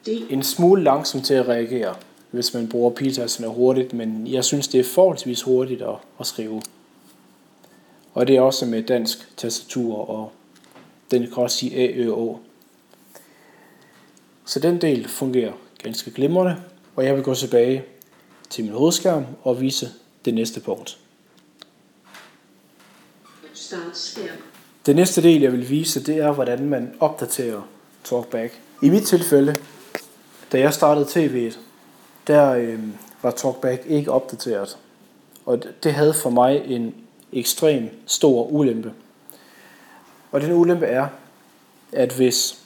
D. en smule langsom til at reagere, hvis man bruger piltasterne hurtigt, men jeg synes, det er forholdsvis hurtigt at, at skrive. Og det er også med dansk tastatur, og den kan også sige A, Ø, Å. Så den del fungerer ganske glimrende, og jeg vil gå tilbage til min hovedskærm og vise det næste punkt. Det næste del, jeg vil vise, det er, hvordan man opdaterer TalkBack. I mit tilfælde, da jeg startede tv'et, der øh, var TalkBack ikke opdateret. Og det- havde for mig en ekstrem stor ulempe. Og den ulempe er, at hvis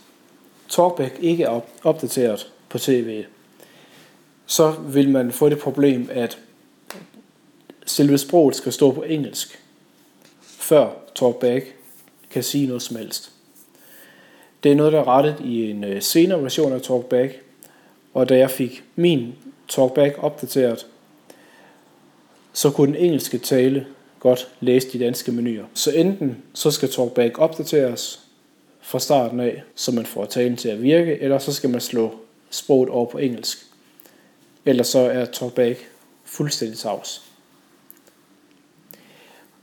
TalkBack ikke er opdateret på tv'et, så vil man få det problem, at selve sproget skal stå på engelsk, før TalkBack kan sige noget som helst. Det er noget, der er rettet i en øh, senere version af TalkBack, og da jeg fik min TalkBack opdateret, så kunne den engelske tale godt læse de danske menuer. Så enten så skal TalkBack opdateres fra starten af, så man får talen til at virke, eller så skal man slå sproget over på engelsk. Ellers så er TalkBack fuldstændig tavs.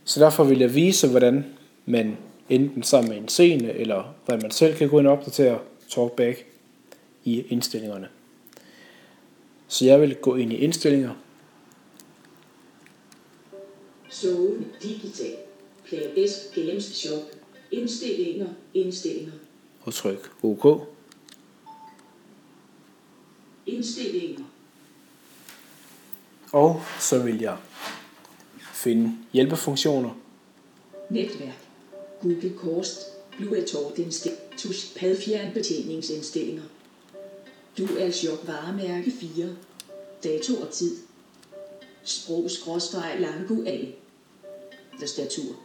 Så derfor vil jeg vise, hvordan man enten sammen med en scene, eller hvordan man selv kan gå ind og opdatere TalkBack i indstillingerne. Så jeg vil gå ind i indstillinger, Sove digital. Play S Games Shop. Indstillinger. Indstillinger. og tryk OK. Indstillinger. Og så vil jeg finde hjælpefunktioner, Netværk. Google Kost. Bluetooth indstilling. Tusch pad fjernbetjeningsindstillinger. DualShock varemærke 4. Dato og tid. Sprog skråstreg langu A. Tastatur.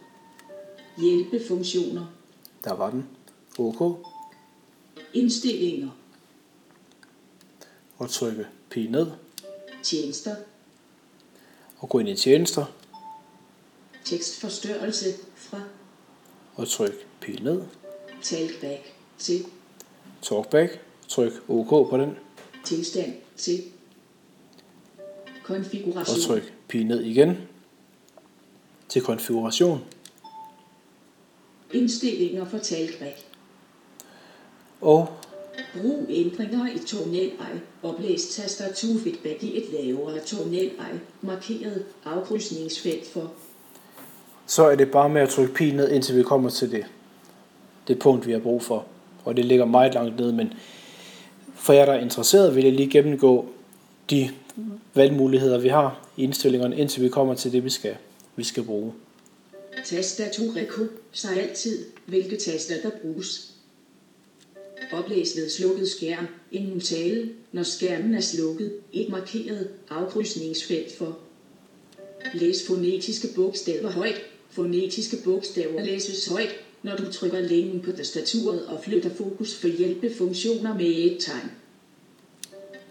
Hjælpefunktioner. der var den, OK, Indstillinger. og trykke pil ned, Tjenester. og gå ind i tjenester, Tekstforstørrelse fra og tryk pil ned, talkback til talkback, tryk OK på den, tilstand til og konfiguration. tryk pil ned igen til konfiguration, Indstillinger for talkback. og Brug ændringer i tonelej. Oplæs tastaturfeedback i et lavere tonelej. Markeret afkrydsningsfelt for så er det bare med at trykke pil ned, indtil vi kommer til det, det punkt, vi har brug for. Og det ligger meget langt ned, men for jer, der er interesseret, vil jeg lige gennemgå de valgmuligheder, vi har i indstillingerne, indtil vi kommer til det, vi skal, vi skal bruge. tastaturreko. Sig altid, hvilke taster der bruges. Oplæs ved slukket skærm. Inden tale, når skærmen er slukket. Et markeret afkrydsningsfelt for. Læs fonetiske bogstaver højt. Fonetiske bogstaver læses højt, når du trykker længen på tastaturet og flytter fokus for hjælpefunktioner med et tegn.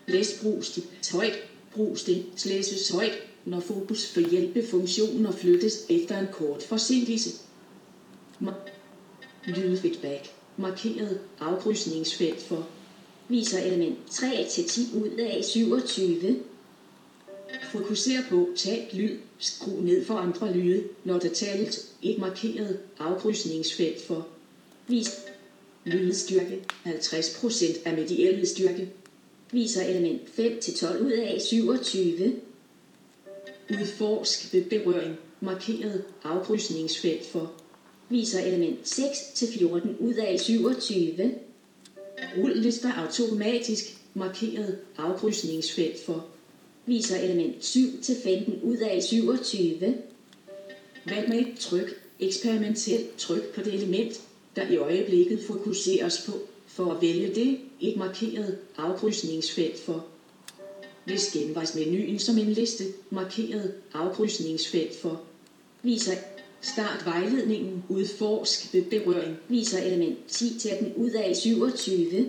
Læs brugstil højt. det, læses højt, når fokus for hjælpefunktioner flyttes efter en kort forsinkelse. Ma- Lydfeedback. Markeret afkrydsningsfelt for. Viser element 3 til 10 ud af 27. Fokuser på talt lyd. Skru ned for andre lyde, når der tales. Et markeret afkrydsningsfelt for. Vis, Lydstyrke. 50% af mediel styrke. viser element 5 til 12 ud af 27. Udforsk ved berøring. Markeret afkrydsningsfelt for. Viser element 6 til 14 ud af 27. Rul lister automatisk. Markeret afkrydsningsfelt for. Viser element 7 til 15 ud af 27. Vælg med et tryk. Eksperimentelt tryk på det element, der i øjeblikket fokuseres på. For at vælge det, et markeret afkrydsningsfelt for. Læs genvejsmenuen som en liste. Markeret afkrydsningsfelt for. Viser, Start vejledningen. Udforsk ved berøring. viser element 10 til den ud af 27.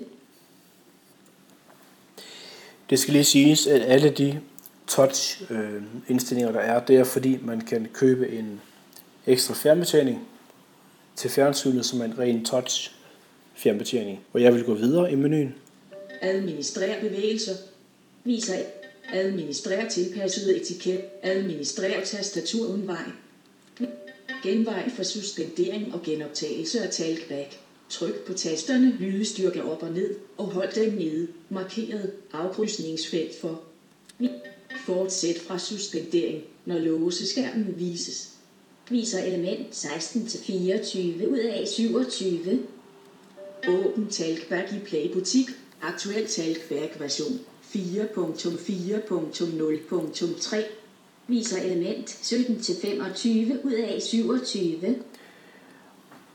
Det skal lige siges, at alle de touch øh, indstillinger, der er, det er fordi, man kan købe en ekstra fjernbetjening til fjernsynet, som er en ren touch fjernbetjening. Og jeg vil gå videre i menuen. Administrer bevægelser. Viser, Administrer tilpasset etiket. Administrer tastatur uden vej. Genvej for suspendering og genoptagelse af talkback. Tryk på tasterne lydstyrke op og ned, og hold dem nede. Markeret afkrydsningsfelt for. Fortsæt fra suspendering, når låseskærmen vises. viser element 16 til 24 ud af 27. Åbn talkback i Playbutik. Aktuel talkback version 4.4.0.3. Viser element 17 til 25 ud af 27.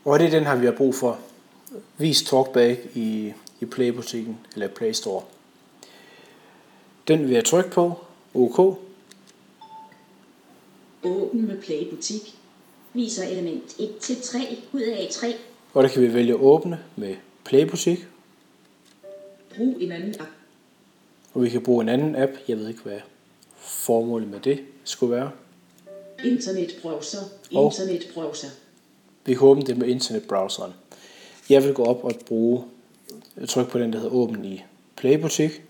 Og det er den her, vi har brug for. Vis TalkBack i, i Playbutikken eller Play Store. Den vil jeg trykke på. OK. Åbn med Playbutik. Viser element 1 til 3 ud af 3. Og der kan vi vælge åbne med Playbutik. Brug en anden app. Og vi kan bruge en anden app. Jeg ved ikke, hvad formålet med det skulle være. Internetbrowser. Og- Internetbrowser. Vi kan åbne det med internetbrowseren. Jeg vil gå op og bruge, trykke på den, der hedder åben i Playbutik.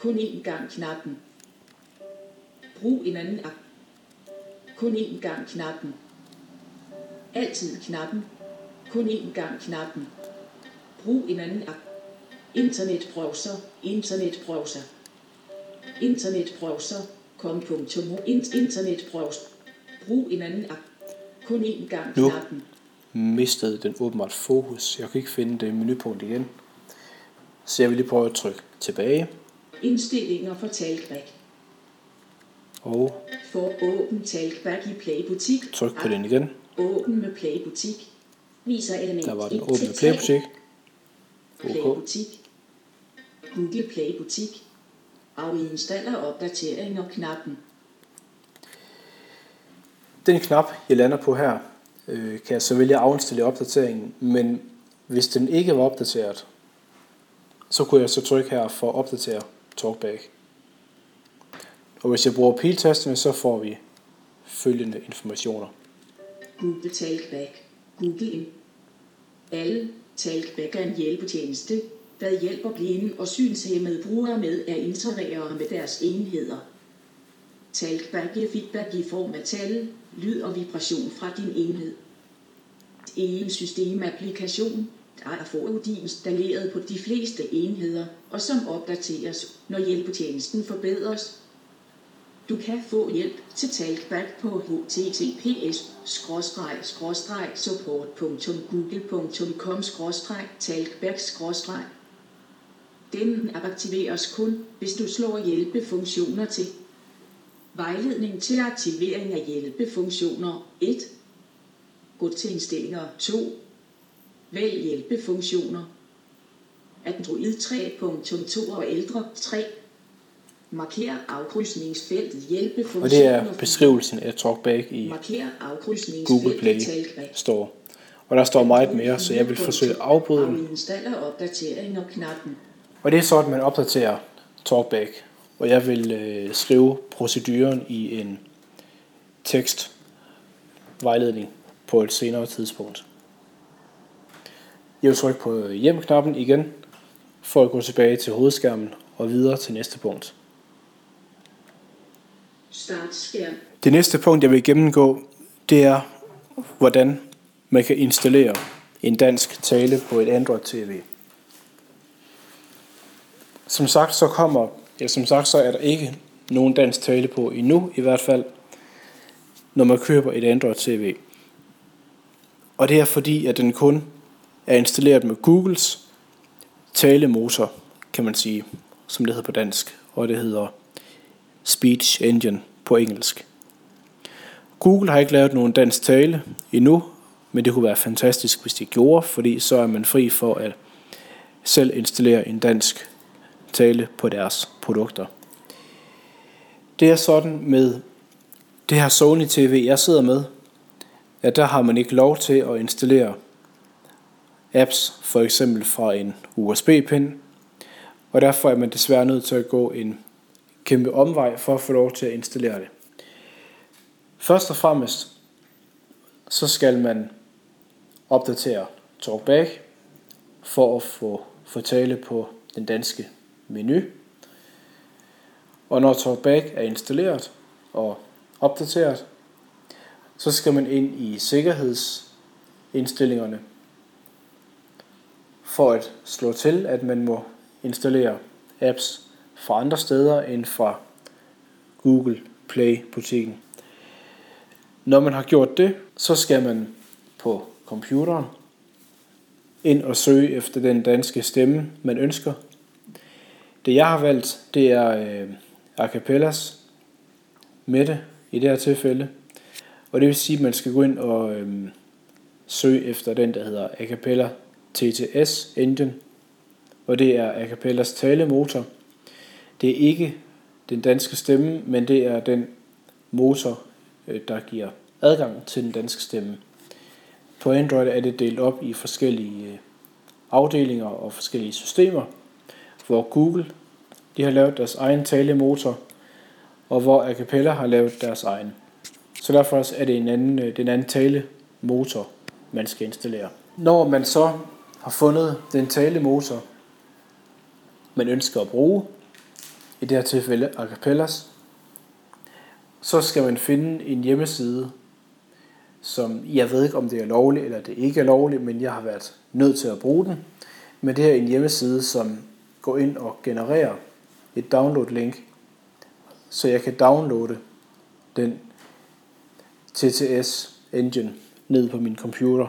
Kun én gang knappen. Brug en anden app. Kun én gang knappen. Altid knappen. Kun én gang knappen. Brug en anden app. Internetbrowser. Internetbrowser. Internetbrowser. Kom.mo. Int- Internetbrowser. Brug en anden app. Kun én gang Nu. knappen. Mistede den åbenbart fokus. Jeg kan ikke finde det menupunkt igen. Så jeg vil lige prøve at trykke tilbage. Indstillinger for talkback. Og For åben talkback i Playbutik. tryk på den igen. Åben med Playbutik. Viser element Der var den 1 åbne til 3. playbutik. Google Playbutik. Afinstaller opdateringer knappen. Den knap, jeg lander på her, øh, kan jeg så vælge at afindstille opdateringen, men hvis den ikke var opdateret, så kunne jeg så trykke her for at opdatere TalkBack. Og hvis jeg bruger piltasterne, så får vi følgende informationer. Google Talkback. Google ind. Alle Talkback er en hjælpetjeneste, der hjælper blinde og synshæmmede brugere med at interagere med deres enheder. Talkback giver feedback i form af tal, lyd og vibration fra din enhed. En systemapplikation, der er forudiinstalleret på de fleste enheder, og som opdateres, når hjælpetjenesten forbedres. Du kan få hjælp til Talkback på https support.google.com talkback Den aktiveres kun, hvis du slår hjælpefunktioner til. Vejledning til aktivering af hjælpefunktioner 1. Gå til indstillinger 2. Vælg hjælpefunktioner. Android 3.2 og ældre 3. Marker afkrydsningsfeltet hjælpefunktioner. Og det er beskrivelsen af TalkBack i Google Play står. Og der står meget mere, så jeg vil forsøge at afbryde den. Og det er sådan, man opdaterer TalkBack. Og jeg vil øh, skrive proceduren i en tekstvejledning på et senere tidspunkt. Jeg vil trykke på hjem-knappen igen, for at gå tilbage til hovedskærmen og videre til næste punkt startskærm. Det næste punkt, jeg vil gennemgå, det er, hvordan man kan installere en dansk tale på et Android TV. Som sagt, så kommer, ja, som sagt, så er der ikke nogen dansk tale på endnu, i hvert fald, når man køber et Android TV. Og det er fordi, at den kun er installeret med Googles talemotor, kan man sige, som det hedder på dansk, og det hedder Speech Engine på engelsk. Google har ikke lavet nogen dansk tale endnu, men det kunne være fantastisk, hvis de gjorde, fordi så er man fri for at selv installere en dansk tale på deres produkter. Det er sådan med det her Sony TV, jeg sidder med, at der har man ikke lov til at installere apps, for eksempel fra en USB-pind, og derfor er man desværre nødt til at gå en kæmpe omvej for at få lov til at installere det. Først og fremmest, så skal man opdatere TalkBack for at få, få tale på den danske menu. Og når TalkBack er installeret og opdateret, så skal man ind i sikkerhedsindstillingerne for at slå til, at man må installere apps fra andre steder end fra Google Play-butikken. Når man har gjort det, så skal man på computeren ind og søge efter den danske stemme, man ønsker. Det jeg har valgt, det er øh, Acapellas Mette i det her tilfælde. Og det vil sige, at man skal gå ind og øh, søge efter den, der hedder Acapella TTS Engine. Og det er Acapellas talemotor. Det er ikke den danske stemme, men det er den motor, øh, der giver adgang til den danske stemme. På Android er det delt op i forskellige øh, afdelinger og forskellige systemer, hvor Google de har lavet deres egen talemotor, og hvor Acapella har lavet deres egen. Så derfor er det en anden, øh, den anden talemotor, man skal installere. Når man så har fundet den talemotor, man ønsker at bruge, i det her tilfælde Acapellas, så skal man finde en hjemmeside, som jeg ved ikke, om det er lovligt eller det ikke er lovligt, men jeg har været nødt til at bruge den. Men det her er en hjemmeside, som går ind og genererer et download-link, så jeg kan downloade den TTS engine ned på min computer.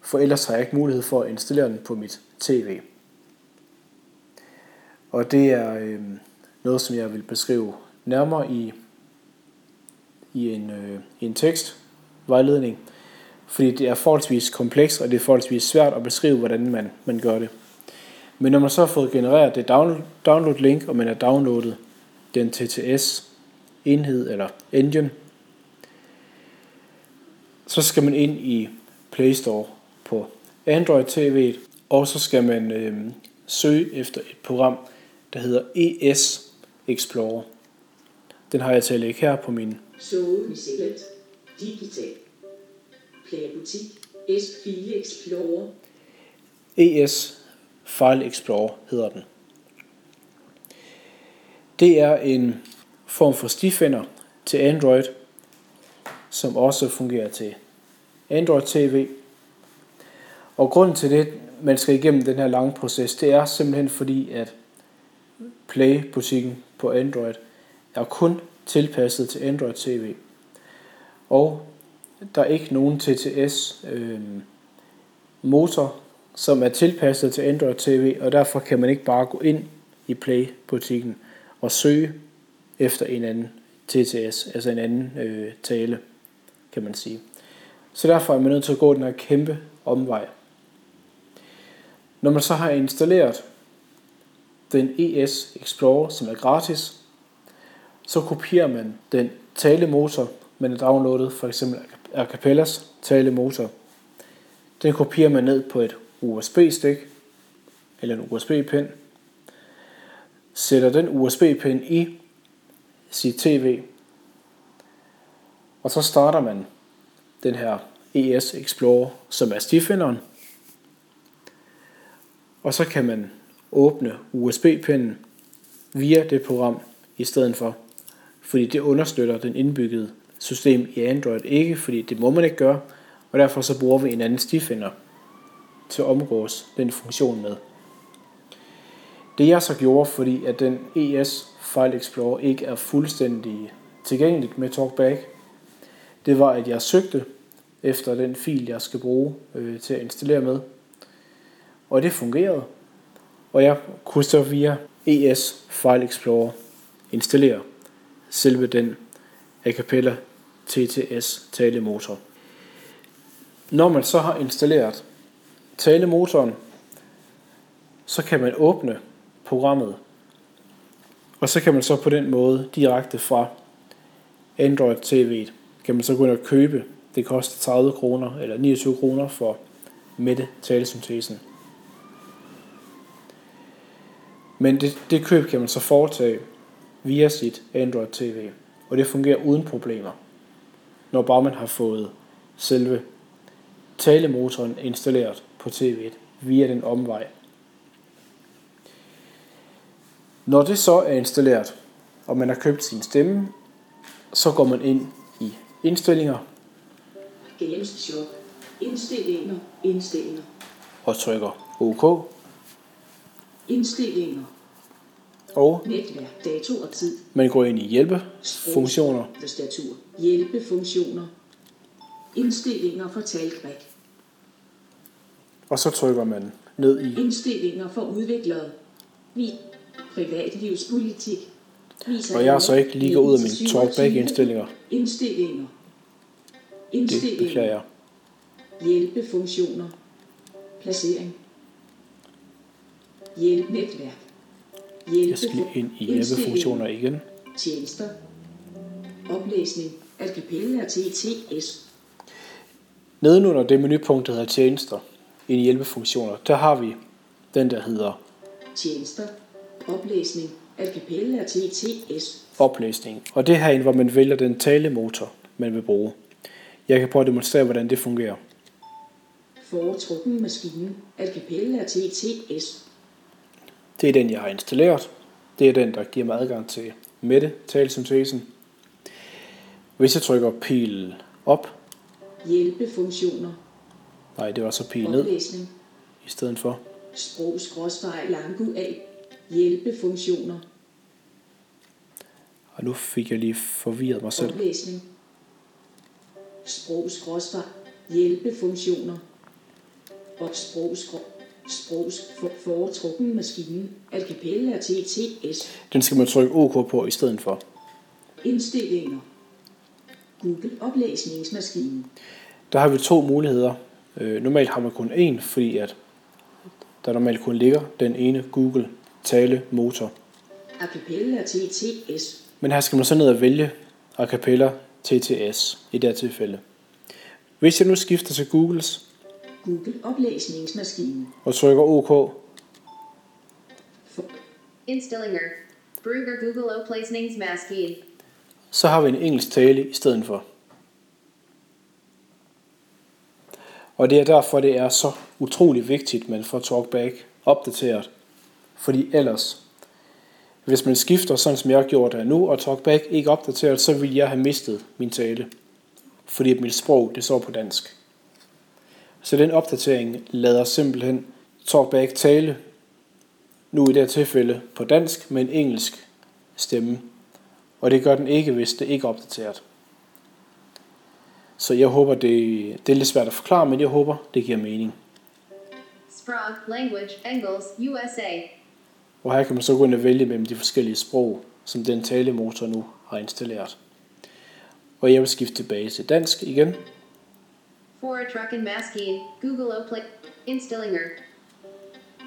For ellers har jeg ikke mulighed for at installere den på mit tv. Og det er øh, noget, som jeg vil beskrive nærmere i, i en, øh, en tekstvejledning. Fordi det er forholdsvis komplekst, og det er forholdsvis svært at beskrive, hvordan man, man gør det. Men når man så har fået genereret det download link, og man har downloadet den TTS enhed eller engine, så skal man ind i Play Store på Android TV, og så skal man øh, søge efter et program, der hedder ES Explorer. Den har jeg til at lægge her på min. Sony Select. Digital. Playbutik. S File Explorer. ES File Explorer hedder den. Det er en form for stifinder til Android, som også fungerer til Android TV. Og grunden til det, man skal igennem den her lange proces, det er simpelthen fordi, at Play-butikken på Android er kun tilpasset til Android TV. Og der er ikke nogen TTS øh, motor, som er tilpasset til Android TV, og derfor kan man ikke bare gå ind i Play-butikken og søge efter en anden TTS, altså en anden øh, tale, kan man sige. Så derfor er man nødt til at gå den her kæmpe omvej. Når man så har installeret den ES Explorer, som er gratis, så kopierer man den talemotor, man har downloadet, for eksempel Acapellas talemotor. Den kopierer man ned på et USB-stik eller en USB-pind, sætter den USB-pind i sit TV, og så starter man den her ES Explorer, som er stifinderen, og så kan man åbne USB-pinden via det program i stedet for, fordi det understøtter den indbyggede system i Android ikke, fordi det må man ikke gøre, og derfor så bruger vi en anden stifinder til at omgås den funktion med. Det jeg så gjorde, fordi at den ES File Explorer ikke er fuldstændig tilgængeligt med TalkBack, det var, at jeg søgte efter den fil, jeg skal bruge øh, til at installere med. Og det fungerede. Og jeg kunne så via ES File Explorer installere selve den a cappella TTS talemotor. Når man så har installeret talemotoren, så kan man åbne programmet. Og så kan man så på den måde direkte fra Android TV kan man så gå ind og købe. Det koster 30 kroner eller 29 kroner for Mette talesyntesen. Men det, det køb kan man så foretage via sit Android TV, og det fungerer uden problemer, når bare man har fået selve talemotoren installeret på tv'et via den omvej. Når det så er installeret, og man har købt sin stemme, så går man ind i indstillinger. Games Shop. Indstillinger. Indstillinger. Og trykker OK. Indstillinger. Og Netværk. Dato og tid. man går ind i hjælpefunktioner. Tastatur. Hjælpefunktioner. Indstillinger for talkback. Og så trykker man ned i, Indstillinger for udviklere. Vi. Privatlivspolitik. Viser og jeg er så ikke lige ud af mine 19-27. talkback-indstillinger. Indstillinger. Det Indstillinger. beklager jeg. Hjælpefunktioner. Placering. Hjælpnetværk. Jeg skal ind i hjælpefunktioner igen. Tjenester. Oplæsning. A cappella TTS. Nedenunder det menupunkt, der hedder tjenester, i hjælpefunktioner, der har vi den, der hedder Tjenester. Oplæsning. A cappella TTS. oplæsning. Og det er herinde, hvor man vælger den talemotor, man vil bruge. Jeg kan prøve at demonstrere, hvordan det fungerer. Foretrukken maskine. A cappella TTS. Det er den, jeg har installeret. Det er den, der giver mig adgang til Mette talesyntesen. Hvis jeg trykker pil op. Hjælpefunktioner. Nej, det var så pige ned i stedet for. Sprog skråstreg langu af. Hjælpefunktioner. Og nu fik jeg lige forvirret mig selv. Oplæsning. Sprog skråstreg. Hjælpefunktioner. Og sprog skråstreg. Sprog for, foretrukken maskine. Alcapella TTS. Den skal man trykke OK på i stedet for. Indstillinger. Google oplæsningsmaskine. Der har vi to muligheder. Øh, normalt har man kun én, fordi at der normalt kun ligger den ene Google tale motor. A cappella TTS. Men her skal man så ned og vælge a cappella TTS i det her tilfælde. Hvis jeg nu skifter til Googles Google oplæsningsmaskine. og trykker OK, Instillinger. Bruger Google Oplæsningsmaskine. så har vi en engelsk tale i stedet for. Og det er derfor, det er så utrolig vigtigt, at man får TalkBack opdateret. Fordi ellers, hvis man skifter sådan som jeg har gjort det nu, og TalkBack ikke er opdateret, så vil jeg have mistet min tale. Fordi mit sprog, det står på dansk. Så den opdatering lader simpelthen TalkBack tale, nu i det her tilfælde på dansk, med en engelsk stemme. Og det gør den ikke, hvis det ikke er opdateret. Så jeg håber, det, det er lidt svært at forklare, men jeg håber, det giver mening. Sprague Language Engels USA. Og her kan man så gå ind og vælge mellem de forskellige sprog, som den talemotor nu har installeret. Og jeg vil skifte tilbage til dansk igen. Foretrukken maskine. Google Oplæ... Indstillinger.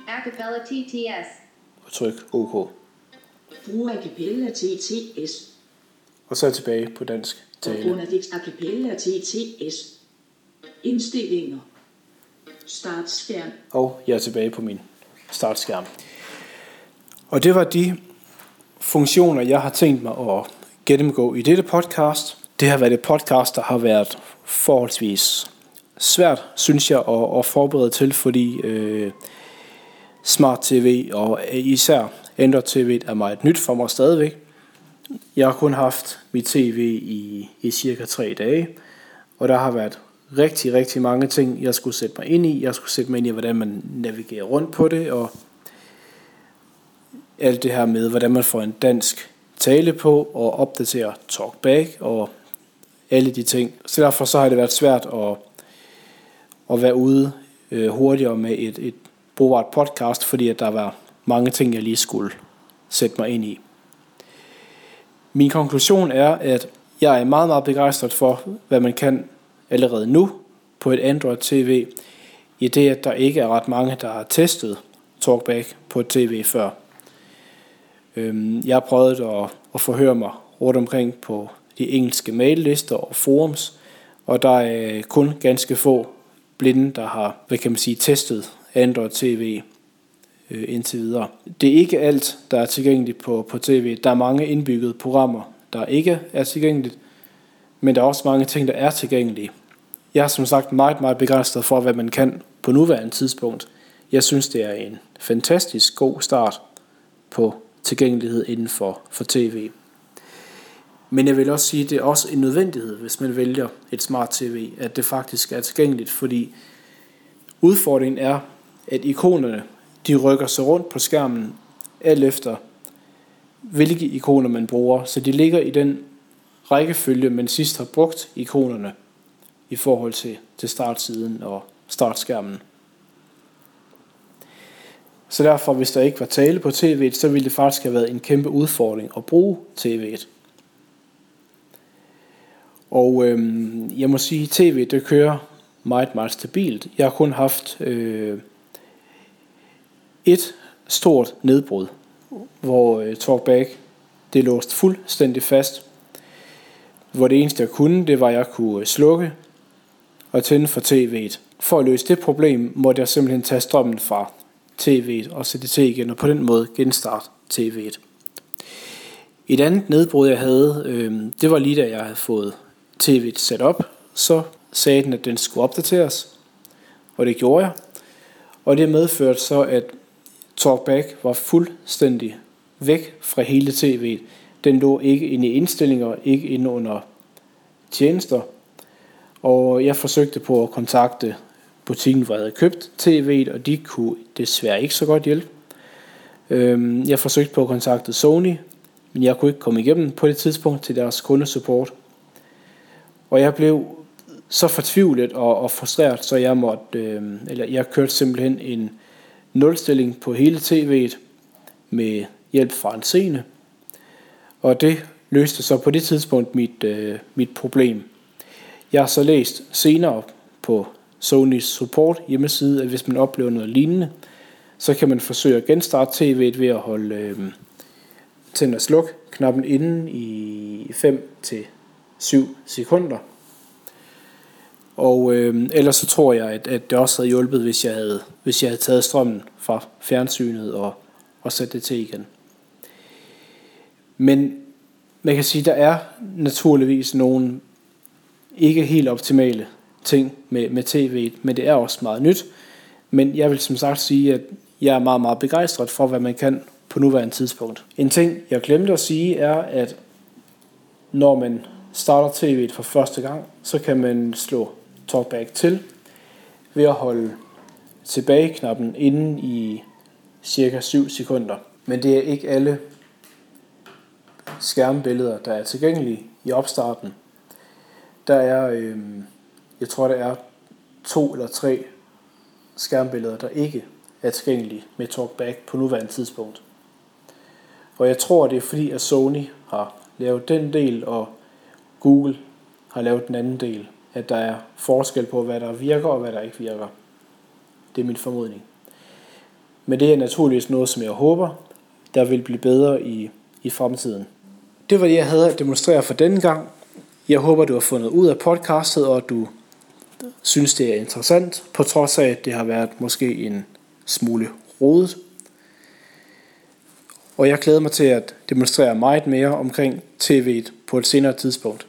Acapella TTS. Og tryk OK. Brug a cappella TTS. Og så er jeg tilbage på dansk Og tale. under det a cappella TTS. Indstillinger. Start skærm. Og jeg er tilbage på min startskærm. Og det var de funktioner, jeg har tænkt mig at gennemgå i dette podcast. Det har været et podcast, der har været forholdsvis svært, synes jeg, at, at forberede til, fordi øh, Smart TV og især Android TV er meget nyt for mig stadigvæk. Jeg har kun haft mit tv i, i cirka tre dage, og der har været rigtig, rigtig mange ting, jeg skulle sætte mig ind i. Jeg skulle sætte mig ind i, hvordan man navigerer rundt på det, og alt det her med, hvordan man får en dansk tale på, og opdaterer talkback, og alle de ting. Så derfor så har det været svært at, at være ude øh, hurtigere med et, et brugbart podcast, fordi at der var mange ting, jeg lige skulle sætte mig ind i. Min konklusion er, at jeg er meget, meget begejstret for, hvad man kan allerede nu på et Android TV, i det, at der ikke er ret mange, der har testet TalkBack på et tv før. Øhm, jeg har prøvet at, at forhøre mig rundt omkring på de engelske maillister og forums, og der er kun ganske få blinde, der har, hvad kan man sige, testet Android TV øh, indtil videre. Det er ikke alt, der er tilgængeligt på, på tv. Der er mange indbyggede programmer, der ikke er tilgængeligt, men der er også mange ting, der er tilgængelige. Jeg er som sagt meget, meget begejstret for, hvad man kan på nuværende tidspunkt. Jeg synes, det er en fantastisk god start på tilgængelighed inden for, for tv. Men jeg vil også sige, at det er også en nødvendighed, hvis man vælger et smart tv, at det faktisk er tilgængeligt, fordi udfordringen er, at ikonerne de rykker sig rundt på skærmen alt efter, hvilke ikoner man bruger. Så de ligger i den rækkefølge, man sidst har brugt ikonerne i forhold til, til startsiden og startskærmen. Så derfor, hvis der ikke var tale på tv'et, så ville det faktisk have været en kæmpe udfordring at bruge tv'et. Og øh, jeg må sige, at tv det kører meget, meget stabilt. Jeg har kun haft øh, et stort nedbrud, hvor øh, TalkBack det låst fuldstændig fast. Hvor det eneste jeg kunne, det var at jeg kunne øh, slukke og tænde for tv'et. For at løse det problem, måtte jeg simpelthen tage strømmen fra tv'et og sætte det til igen, og på den måde genstarte tv'et. Et andet nedbrud, jeg havde, øh, det var lige da jeg havde fået tv'et sat op, så sagde den, at den skulle opdateres, og det gjorde jeg. Og det medførte så, at TalkBack var fuldstændig væk fra hele tv'et. Den lå ikke inde i indstillinger, ikke inde under tjenester. Og jeg forsøgte på at kontakte butikken, hvor jeg havde købt tv'et, og de kunne desværre ikke så godt hjælpe. Øhm, jeg forsøgte på at kontakte Sony, men jeg kunne ikke komme igennem på det tidspunkt til deres kundesupport. Og jeg blev så fortvivlet og, og frustreret, så jeg måtte, øh, eller jeg kørte simpelthen en nulstilling på hele tv'et med hjælp fra en scene. Og det løste så på det tidspunkt mit, øh, mit problem. Jeg har så læst senere på Sonys support hjemmeside, at hvis man oplever noget lignende, så kan man forsøge at genstarte tv'et ved at holde øh, tænd og sluk knappen inde i 5 til 7 sekunder. Og øh, ellers så tror jeg, at, at det også havde hjulpet, hvis jeg havde, hvis jeg havde taget strømmen fra fjernsynet og, og sat det til igen. Men man kan sige, at der er naturligvis nogle ikke helt optimale ting med, med tv'et, men det er også meget nyt. Men jeg vil som sagt sige, at jeg er meget, meget begejstret for, hvad man kan på nuværende tidspunkt. En ting, jeg glemte at sige, er, at når man starter tv'et for første gang, så kan man slå talkback til ved at holde tilbage-knappen inde i cirka 7 sekunder. Men det er ikke alle skærmbilleder, der er tilgængelige i opstarten. Der er, øh, jeg tror, der er to eller tre skærmbilleder, der ikke er tilgængelige med talkback på nuværende tidspunkt. Og jeg tror, det er fordi, at Sony har lavet den del, og Google har lavet den anden del. At der er forskel på, hvad der virker og hvad der ikke virker. Det er min formodning. Men det er naturligvis noget, som jeg håber, der vil blive bedre i, i fremtiden. Det var det, jeg havde at demonstrere for denne gang. Jeg håber, du har fundet ud af podcastet, og at du synes, det er interessant, på trods af, at det har været måske en smule rodet. Og jeg glæder mig til at demonstrere meget mere omkring tv'et på et senere tidspunkt.